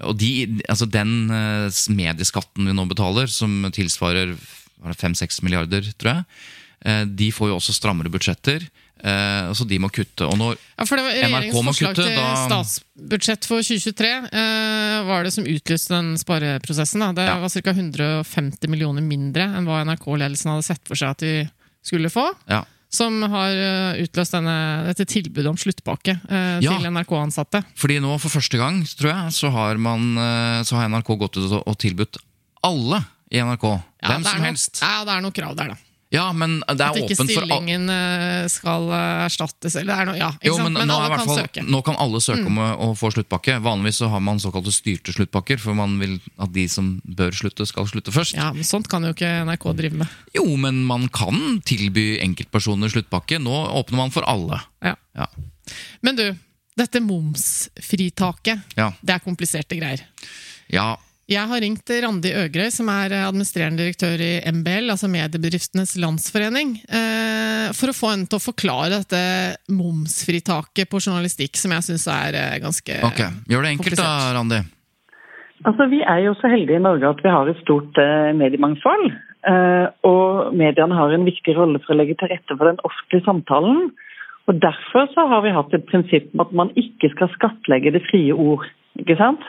og de, altså Den eh, medieskatten vi nå betaler, som tilsvarer fem-seks milliarder, tror jeg, de får jo også strammere budsjetter, eh, så de må kutte. Og når Ja, for det var Regjeringens forslag kutte, til statsbudsjett for 2023 eh, var det som utlyste den spareprosessen. Da. Det Ja. var ca. 150 millioner mindre enn hva NRK-ledelsen hadde sett for seg at de skulle få. ja, Som har eh, utløst denne, dette tilbudet om sluttpakke eh, til NRK-ansatte. Fordi nå for første gang, tror jeg, så har, man, eh, så har NRK gått ut og, tilbudt alle i NRK. Ja, hvem som noe- helst. Ja, det er noe krav der, da. Ja, men det er At ikke åpent for alle. stillingen eh, skal eh, erstattes, eller det er noe, ja, ikke Jo, men, Men, nå, alle kan fall, søke. Mm. nå kan alle søke om å, å få sluttpakke. Vanligvis så har man såkalte styrte sluttpakker, for man vil at de som bør slutte, skal slutte først. Ja, men Sånt kan jo ikke NRK drive med. Jo, men man kan tilby enkeltpersoner sluttpakke. Nå åpner man for alle. Ja. Ja. Men du, dette momsfritaket, Ja. det er kompliserte greier. ja. Jeg har ringt Randi Øgrøy, som er administrerende direktør i MBL, altså Mediebedriftenes Landsforening, eh, for å få henne til å forklare dette momsfritaket på journalistikk, som jeg syns er eh, ganske Ok, Gjør det enkelt da. Randi. Altså, Vi er jo så heldige i Norge at vi har et stort eh, mediemangfold. Eh, og mediene har en viktig rolle for å legge til rette for den offentlige samtalen. Og Derfor så har vi hatt et prinsipp om at man ikke skal skattlegge det frie ord. ikke sant?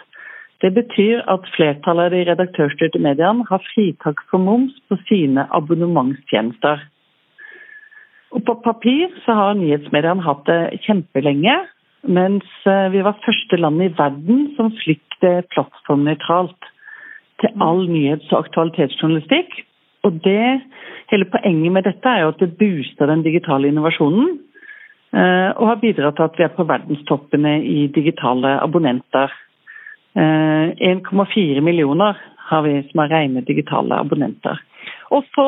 Det betyr at flertallet av de redaktørstyrte mediene har fritak for moms på sine abonnementstjenester. Og På papir så har nyhetsmediene hatt det kjempelenge, mens eh, vi var første land i verden som fikk det plattformnøytralt til all nyhets- og aktualitetsjournalistikk. Og det, hele poenget med dette er jo at det booster den digitale innovasjonen, eh, og har bidratt til at vi er på verdenstoppene i digitale abonnenter. Eh, 1,4 millioner har vi som er rene digitale abonnenter. Og så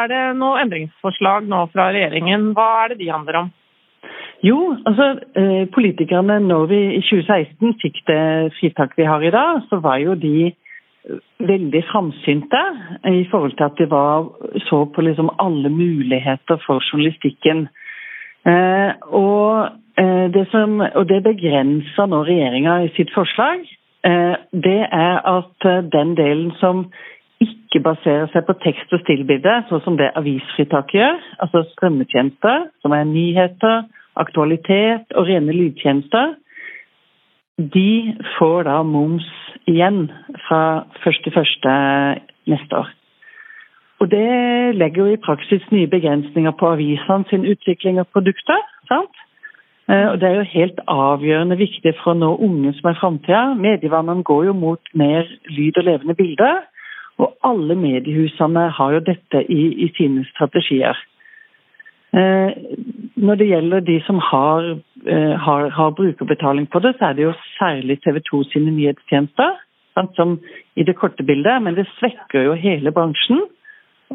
er det noen endringsforslag nå fra regjeringen. Hva er det de handler om? Jo, altså eh, politikerne når vi i 2016 fikk det fritaket vi har i dag, så var jo de eh, veldig framsynte i forhold til at de var, så på liksom alle muligheter for journalistikken. Eh, og eh, det som, og det begrenser nå regjeringa i sitt forslag, eh, det er at eh, den delen som ikke baserer seg på tekst- og stillbilde, sånn som det avisfritaket gjør, altså strømmetjenester, som er nyheter, aktualitet og rene lydtjenester, de får da moms igjen fra 1.1. neste år. Og Det legger jo i praksis nye begrensninger på avisene sin utvikling av produkter. sant? Eh, og Det er jo helt avgjørende viktig for å nå unge som er framtida. Medievannene går jo mot mer lyd og levende bilder. Og alle mediehusene har jo dette i, i sine strategier. Eh, når det gjelder de som har, eh, har, har, brukerbetaling på det, så er det jo særlig TV 2 sine nyhetstjenester sant, som i det korte bildet. Men det svekker jo hele bransjen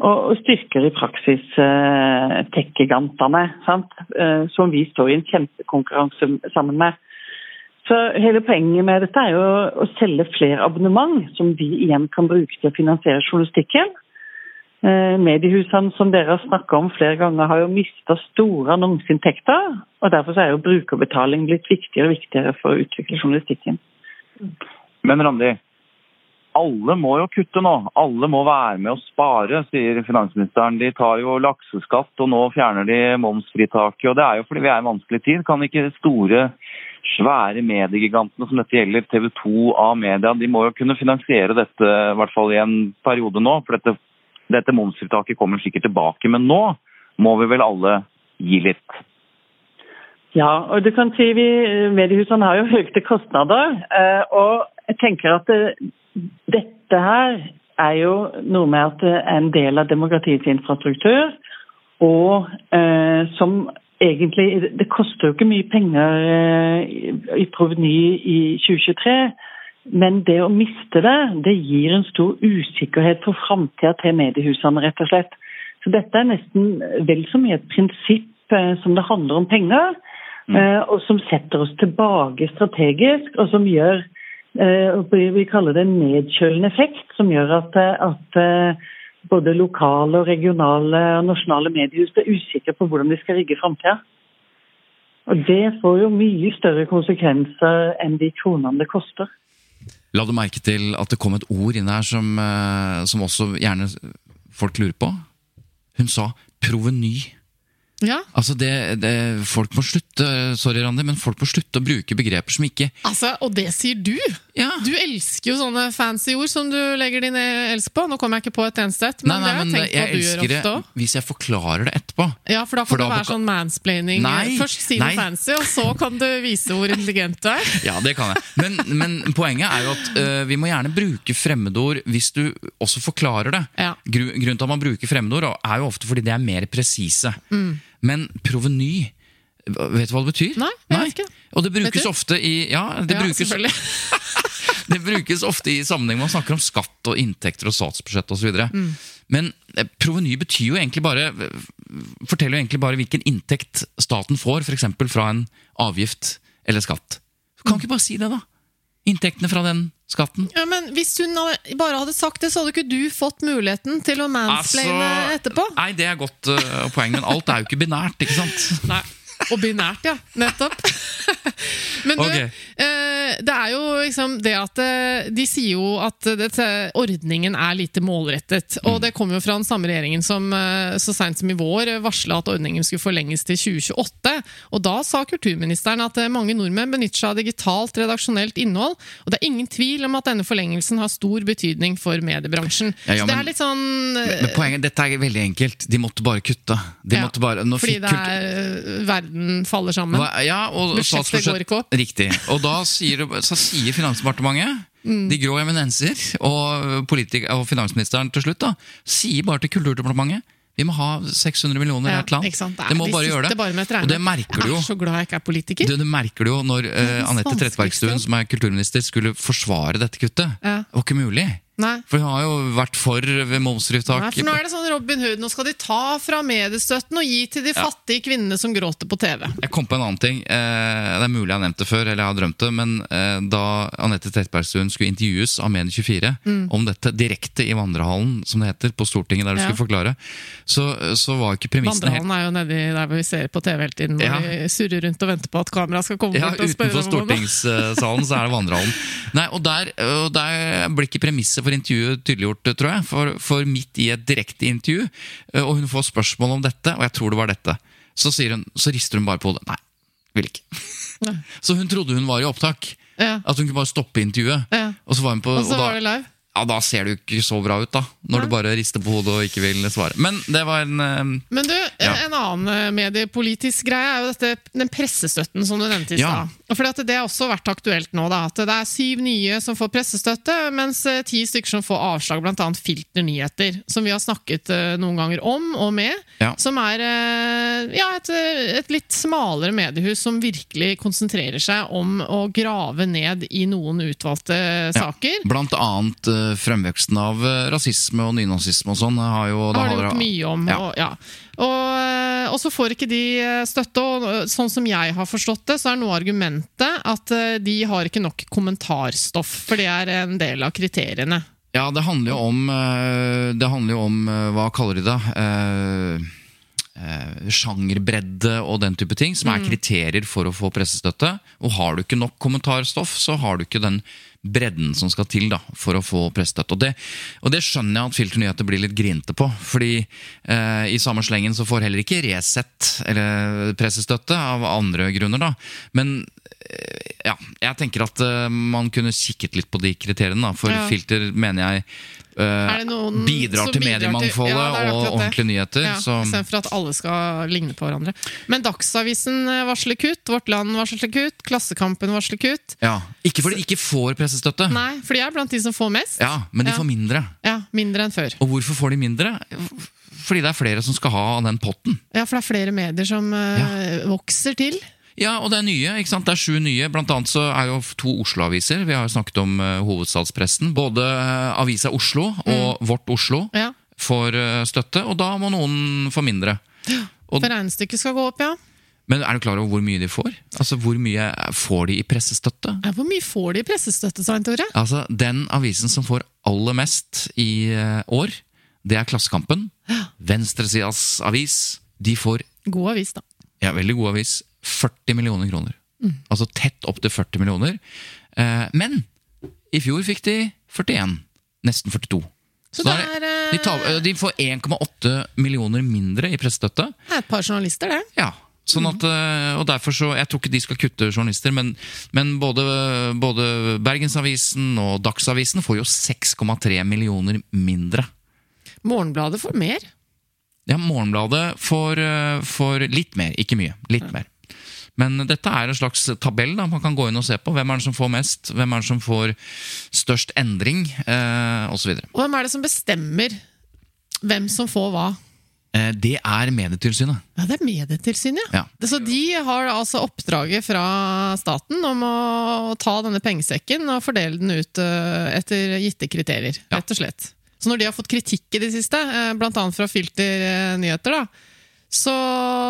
og, styrker i praksis eh, tech-gigantene, eh, som vi står i en kjempekonkurranse sammen med. Så Hele poenget med dette er jo å selge flere abonnement, som vi igjen kan bruke til å finansiere journalistikken. Eh, mediehusene som dere har snakka om flere ganger, har jo mista store annonseinntekter. og Derfor er jo brukerbetaling blitt viktigere og viktigere for å utvikle journalistikken. Men Randi, alle må jo kutte nå. Alle må være med å spare, sier finansministeren. De tar jo lakseskatt, og nå fjerner de momsfritaket. Og det er jo fordi vi er i en vanskelig tid. Kan ikke store, svære mediegigantene som dette gjelder, TV 2, A-media, de må jo kunne finansiere dette i hvert fall i en periode nå. For dette, dette momsfritaket kommer sikkert tilbake. Men nå må vi vel alle gi litt. Ja, og du kan si vi, mediehusene har jo økte kostnader. Eh, og jeg tenker at det, dette her er jo noe med at det er en del av demokratiets infrastruktur, og eh, som egentlig Det koster jo ikke mye penger eh, i proveny i 2023, men det å miste det, det gir en stor usikkerhet for framtida til mediehusene, rett og slett. Så dette er nesten vel så mye et prinsipp eh, som det handler om penger, mm. eh, og som setter oss tilbake strategisk, og som gjør vi kaller det en nedkjølende effekt, som gjør at, at eh, både lokale, og regionale og nasjonale mediehus blir usikre på hvordan de skal rigge framtida. Og det får jo mye større konsekvenser enn de kronene det koster. La du merke til at det kom et ord inn her som, eh, som også gjerne folk lurer på? Hun sa proveny. Ja. Altså det, det, Folk må slutte sorry Randi, men folk må slutte å bruke begreper som ikke Altså, Og det sier du! Ja. Du elsker jo sånne fancy ord som du legger din elsk på. Nå kommer jeg ikke på et eneste et, men, nei, nei, men det har jeg tenkt på at du gjør ofte òg. Hvis jeg forklarer det etterpå. Ja, For da får for det være sånn mansplaining. Nei, Først si noe fancy, og så kan du vise hvor intelligent du er. Ja, det kan jeg. Men, men poenget er jo at uh, vi må gjerne bruke fremmedord hvis du også forklarer det. Ja. Grunnen til at man bruker fremmedord, er jo ofte fordi de er mer presise. Mm. Men proveny Vet du hva det betyr? Nei, jeg vet ikke. Og det brukes ofte i Ja, det ja, brukes Det brukes ofte i sammenheng man snakker om skatt og inntekter og statsbudsjett osv. Mm. Men eh, proveny betyr jo egentlig bare forteller jo egentlig bare hvilken inntekt staten får, f.eks. fra en avgift eller skatt. Kan mm. ikke bare si det, da? Inntektene fra den skatten. Ja, men Hvis hun bare hadde sagt det, så hadde ikke du fått muligheten til å mansplaine altså, etterpå. Nei, det er godt uh, poeng, men alt er jo ikke binært, ikke sant? Nei. Og binært, ja. Nettopp. Men du, okay. eh, det er jo liksom det at eh, De sier jo at dette, ordningen er lite målrettet. Og mm. det kommer jo fra den samme regjeringen som eh, så seint som i vår varsla at ordningen skulle forlenges til 2028. Og da sa kulturministeren at mange nordmenn benytter seg av digitalt redaksjonelt innhold. Og det er ingen tvil om at denne forlengelsen har stor betydning for mediebransjen. Ja, ja, så det er litt sånn men, men poenget, Dette er veldig enkelt. De måtte bare kutte. De ja, bare, fordi det er verden verden faller sammen. Hva, ja, og Budsjettet går ikke opp. Riktig. Og da sier, så sier Finansdepartementet Mm. De grå eminenser og, og, finansministeren til slutt da, sier bare til Kulturdepartementet vi må ha 600 millioner ja, et land. det må de bare gjøre det. Bare og det merker du jo. Jeg er så glad jeg ikke er politiker. Det, det merker du jo når uh, Anette Trettebergstuen, som er kulturminister, skulle forsvare dette kuttet. Ja. Det var ikke mulig. Nei. For hun har jo vært for ved momsfritak. Nei, for nå er det sånn Robin Hood, nå skal de ta fra mediestøtten og gi til de Ja. fattige kvinnene som gråter på TV. Jeg kom på en annen ting. Eh, det er mulig jeg har nevnt det før, eller jeg har drømt det, men eh, da Anette Trettebergstuen skulle intervjues av Medie24 Mm. om dette direkte i vandrehallen, som det heter, på Stortinget, der du Ja. skulle forklare, så, så var ikke premissene Vandrehallen er jo nedi der hvor vi ser på TV hele tiden, hvor Ja. vi surrer rundt og venter på at kameraet skal komme Ja, bort og spørre om noe. stortingssalen så er det vandrehallen. Nei, og der, og der blir ikke premisset for intervjuet tydeliggjort, tror jeg. For, for midt i et direkte intervju, eh, og hun får spørsmål om dette, og jeg tror det var dette, så, hun, så rister hun bare på hodet. Nei, vil ikke. Nei. Så hun trodde hun var i opptak. Ja. At hun kunne bare stoppe intervjuet. Ja. Og så var hun på Og så og da, var det live. Ja, da ser det jo ikke så bra ut, da. Når du bare rister på hodet og ikke vil svare. Men det var en uh, Men du, Ja. en annen eh, mediepolitisk greie er jo dette, den pressestøtten som du nevnte i Ja. stad. At Det har også vært aktuelt nå. da, At det er syv nye som får pressestøtte, mens eh, ti stykker som får avslag, bl.a. Filter Nyheter, som vi har snakket eh, noen ganger om og med. Ja. Som er eh, ja, et, et litt smalere mediehus som virkelig konsentrerer seg om å grave ned i noen utvalgte saker. Blant annet fremveksten av rasisme og nynazisme og sånn har jo da har det gjort mye om. Ja. Og, ja. Og, eh, og så får ikke de eh, støtte. Og eh, sånn som jeg har forstått det, så er nå argumentet at de har ikke nok kommentarstoff. For det er en del av kriteriene. Ja, det handler jo om Det handler jo om Hva kaller de det? Eh, Sjangerbredde og den type ting, som er Mm. kriterier for å få pressestøtte. Og har du ikke nok kommentarstoff, så har du ikke den bredden som skal til da, for å få pressestøtte. Og det, og det skjønner jeg at Filter Nyheter blir litt grinte på. fordi eh, i samme slengen så får heller ikke Resett eller pressestøtte av andre grunner. da. Men eh, ja, jeg tenker at eh, man kunne kikket litt på de kriteriene. da, For Ja. Filter mener jeg noen bidrar til mediemangfoldet Ja, og ordentlige nyheter. Ja, så, Istedenfor at alle skal ligne på hverandre. Men Dagsavisen eh, varsler kutt, Vårt Land varsler kutt, Klassekampen varsler kutt. ja. Ikke fordi de ikke får pressestøtte, Nei, for de er blant de som får mest. ja, men de Ja. får mindre. Ja, Mindre enn før. Og hvorfor får de mindre? Fordi det er flere som skal ha den potten. Ja, For det er flere medier som ja. vokser til. Ja, og det er nye. ikke sant? Det er sju nye. Blant annet så er jo to Oslo-aviser. Vi har jo snakket om uh, hovedstadspressen. Både uh, Avisa Oslo og Vårt Oslo Ja, får uh, støtte, og da må noen få mindre. Og- For regnestykket skal gå opp, ja. Men er du klar over hvor mye de får? Altså, Hvor mye får de i pressestøtte? ja. Hvor mye får de i pressestøtte, Svein Tore? Altså, Den avisen som får aller mest i år, det er Klassekampen. Venstresidas avis. De får God avis, da. ja, veldig god avis. 40 millioner kroner. Altså tett opp til 40 millioner. Eh, men i fjor fikk de 41. Nesten 42. Så så det er er, de, tar, eh, de får 1,8 millioner mindre i pressestøtte. Det er et par journalister, det. Ja, sånn at, eh, og derfor så, Jeg tror ikke de skal kutte journalister, men, men både, både Bergensavisen og Dagsavisen får jo 6,3 millioner mindre. Morgenbladet får mer. Ja, Morgenbladet får, får litt mer, ikke mye. Litt mer. Men dette er en slags tabell da, man kan gå inn og se på. Hvem er det som får mest? Hvem er det som får størst endring? Eh, videre. Og hvem er det som bestemmer hvem som får hva? Eh, det er Medietilsynet. Ja, Det er Medietilsynet, ja. Ja. Så de har altså oppdraget fra staten om å ta denne pengesekken og fordele den ut eh, etter gitte kriterier, rett og slett. Så når de har fått kritikk i det siste, bl.a. blant annet fra Filter eh, Nyheter, da, så,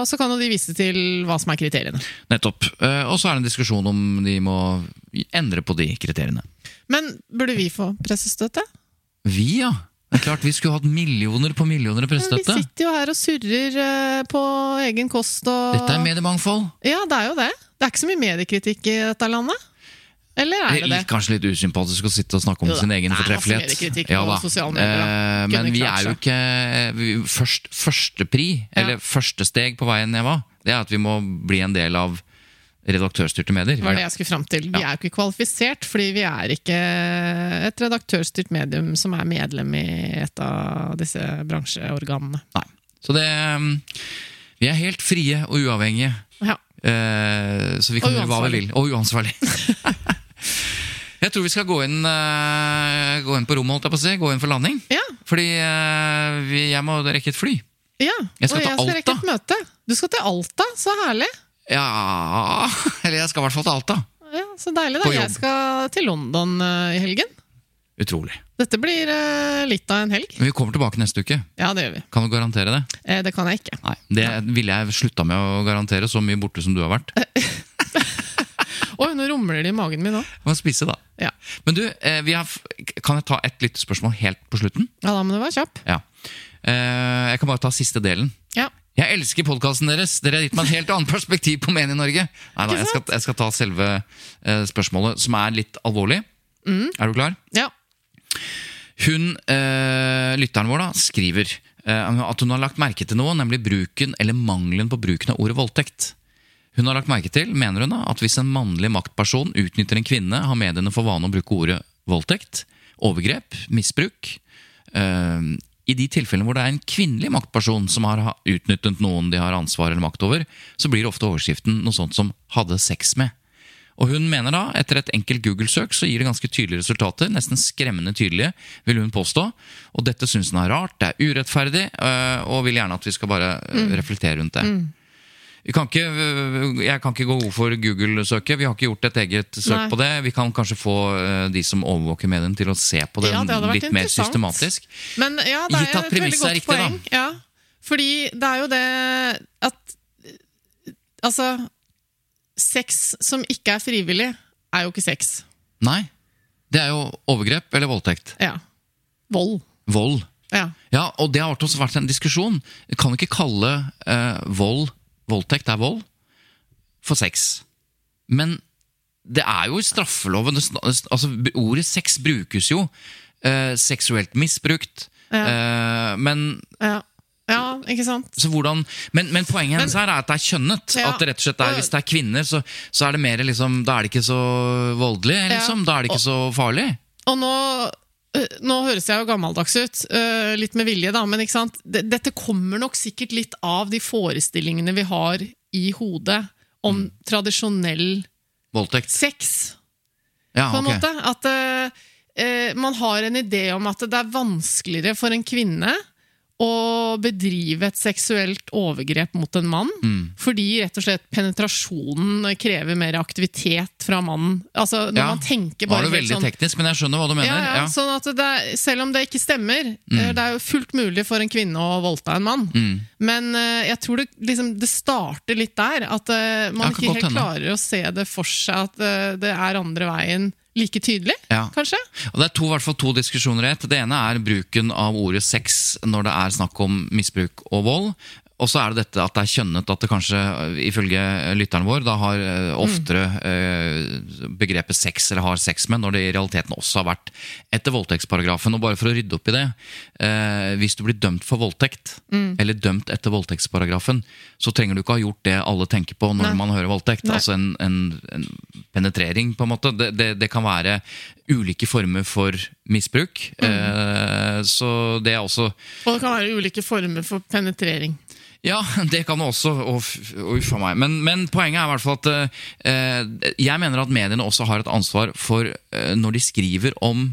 så kan jo de vise til hva som er kriteriene. Nettopp. Eh, og så er det en diskusjon om de må endre på de kriteriene. Men burde vi få pressestøtte? Vi, ja. Det er klart Vi skulle hatt millioner på millioner i Vi sitter jo her og surrer eh, på egen kost og Dette er mediemangfold. Ja, det er jo det. Det er ikke så mye mediekritikk i dette landet. Eller er det det? Kanskje litt usympatisk å sitte og snakke om Jo sin egen fortreffelighet. Ja. Eh, men vi er jo ikke vi- først, Førstepri, eller første steg på veien hva? Det er at vi må bli en del av redaktørstyrte medier. Var det jeg skulle fram til. Vi er jo ikke kvalifisert, fordi vi er ikke et redaktørstyrt medium som er medlem i et av disse bransjeorganene. Nei. Så det um, Vi er helt frie og uavhengige. Ja. Eh, så vi kan gjøre hva vi vil. Og uansvarlig. jeg tror vi skal gå inn, uh, gå inn på rommet, holdt jeg på å si. Gå inn for landing. Ja. Fordi uh, vi, jeg må rekke et fly. ja. Jeg skal og jeg skal rekke et møte. Du skal til Alta, så herlig! Ja Eller jeg skal i hvert fall til Alta. Ja, Så deilig, da. Jeg skal til London uh, i helgen. Utrolig. Dette blir uh, litt av en helg. Men vi kommer tilbake neste uke. Ja, det gjør vi. Kan du garantere det? Eh, det kan jeg ikke. Nei, Det ville jeg slutta med å garantere, så mye borte som du har vært. Oi, nå rumler det i magen min òg. Må spise, da. Ja. Men du, eh, vi har, kan jeg ta et lyttespørsmål helt på slutten? Ja, da må du være kjapp. Ja. Eh, Jeg kan bare ta siste delen. Ja. Jeg elsker podkasten deres! Dere har gitt meg et helt annet perspektiv på Medie-Norge. Nei da, jeg skal, jeg skal ta selve eh, spørsmålet, som er litt alvorlig. Mm. Er du klar? Ja. Hun, eh, lytteren vår, da, skriver at hun har lagt merke til noe, nemlig bruken eller mangelen på bruken av ordet voldtekt. Hun har lagt merke til, mener hun da, at hvis en mannlig maktperson utnytter en kvinne, har mediene for vane å bruke ordet voldtekt, overgrep, misbruk. Eh, I de tilfellene hvor det er en kvinnelig maktperson som har utnyttet noen de har ansvar eller makt over, så blir ofte overskriften noe sånt som 'hadde sex med'. Og hun mener da, etter et enkelt Google-søk, så gir det ganske tydelige resultater. Nesten skremmende tydelige, vil hun påstå. Og dette syns hun er rart, det er urettferdig, øh, og vil gjerne at vi skal bare øh, Mm. reflektere rundt det. Mm. Vi kan ikke, jeg kan ikke gå god for Google-søket. Vi har ikke gjort et eget søk Nei. på det. Vi kan kanskje få øh, de som overvåker mediene, til å se på det, Ja, det litt mer systematisk. Men ja, det Gitt er at et veldig premisset er riktig, riktig, da. Ja, fordi det er jo det at Altså, sex som ikke er frivillig, er jo ikke sex. Nei. Det er jo overgrep eller voldtekt. Ja. Vold. Vold. Ja. Ja, og det har også vært en diskusjon. Vi kan ikke kalle eh, vold voldtekt er vold for sex. Men det er jo i straffeloven altså, Ordet sex brukes jo. Eh, seksuelt misbrukt. Eh, men Ja. ja, ikke sant? så hvordan, men, men poenget hennes her er at det er kjønnet. Ja. At det rett og slett er, Hvis det er kvinner, så, så er det mer liksom, da er det ikke så voldelig. Liksom. Da er det ikke så farlig. Og nå, nå høres jeg jo gammeldags ut, øh, litt med vilje, da, men ikke sant? Dette kommer nok sikkert litt av de forestillingene vi har i hodet om Mm. tradisjonell Voldtekt. sex. Ja, på en okay. måte. At øh, man har en idé om at det er vanskeligere for en kvinne å bedrive et seksuelt overgrep mot en mann. Mm. Fordi rett og slett penetrasjonen krever mer aktivitet fra mannen. Altså Når Ja. man tenker bare er du veldig sånn teknisk, men jeg skjønner hva du mener. ja, ja. Sånn at det er, selv om det ikke stemmer, Mm. eh, det er jo fullt mulig for en kvinne å voldta en mann. Mm. Men uh, jeg tror det, liksom, det starter litt der. At uh, man ikke helt klarer å se det for seg at uh, det er andre veien like tydelig, Ja. kanskje? Og Det er to, hvert fall to diskusjoner i ett. Det ene er bruken av ordet sex når det er snakk om misbruk og vold. Og så er det dette at det er kjønnet, at det kanskje, ifølge lytteren vår, da har øh, oftere mm. begrepet sex eller har sex med, når det i realiteten også har vært etter voldtektsparagrafen. Og bare for å rydde opp i det, øh, hvis du blir dømt for voldtekt, Mm. eller dømt etter voldtektsparagrafen, så trenger du ikke ha gjort det alle tenker på når Nei. man hører voldtekt. Nei. Altså en, en, en penetrering, på en måte. Det, det, det kan være ulike former for misbruk. Mm. Eh, så det er også Og det kan være ulike former for penetrering. Ja, det kan det også. og Uff a meg. Men, men poenget er i hvert fall at eh, jeg mener at mediene også har et ansvar for eh, når de skriver om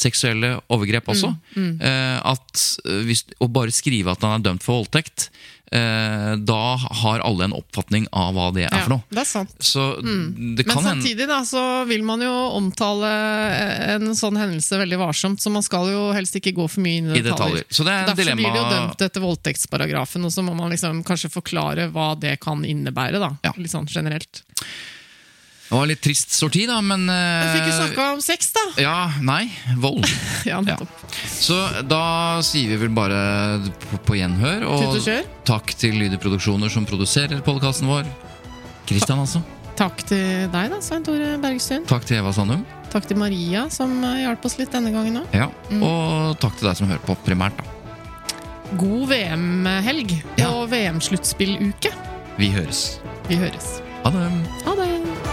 seksuelle overgrep også. Mm, mm. Eh, at eh, hvis, Å bare skrive at han er dømt for voldtekt, eh, da har alle en oppfatning av hva det er Ja, for noe. det er sant. Så Mm. det kan Men samtidig da, så vil man jo omtale en sånn hendelse veldig varsomt, så man skal jo helst ikke gå for mye inn i I detaljer. detaljer. Så det er Derfor dilemma- blir det jo dømt etter voldtektsparagrafen, og så må man liksom kanskje forklare hva det kan innebære, da. Litt sånn generelt. Det var litt trist sorti, da, men Jeg fikk jo eh, snakka om sex, da! Ja, nei, vold. Ja, nettopp. Så da sier vi vel bare på, på gjenhør. Og og takk til Lydeproduksjoner som produserer podkasten vår. Kristian, altså. Takk til deg, da, Svein Tore Bergstuen. Takk til Eva Sandum. Takk til Maria, som eh, hjalp oss litt denne gangen òg. Ja. Mm. Og takk til deg som hører på, primært. da. God VM-helg og VM-sluttspilluke. Vi høres. Vi høres. Ha det!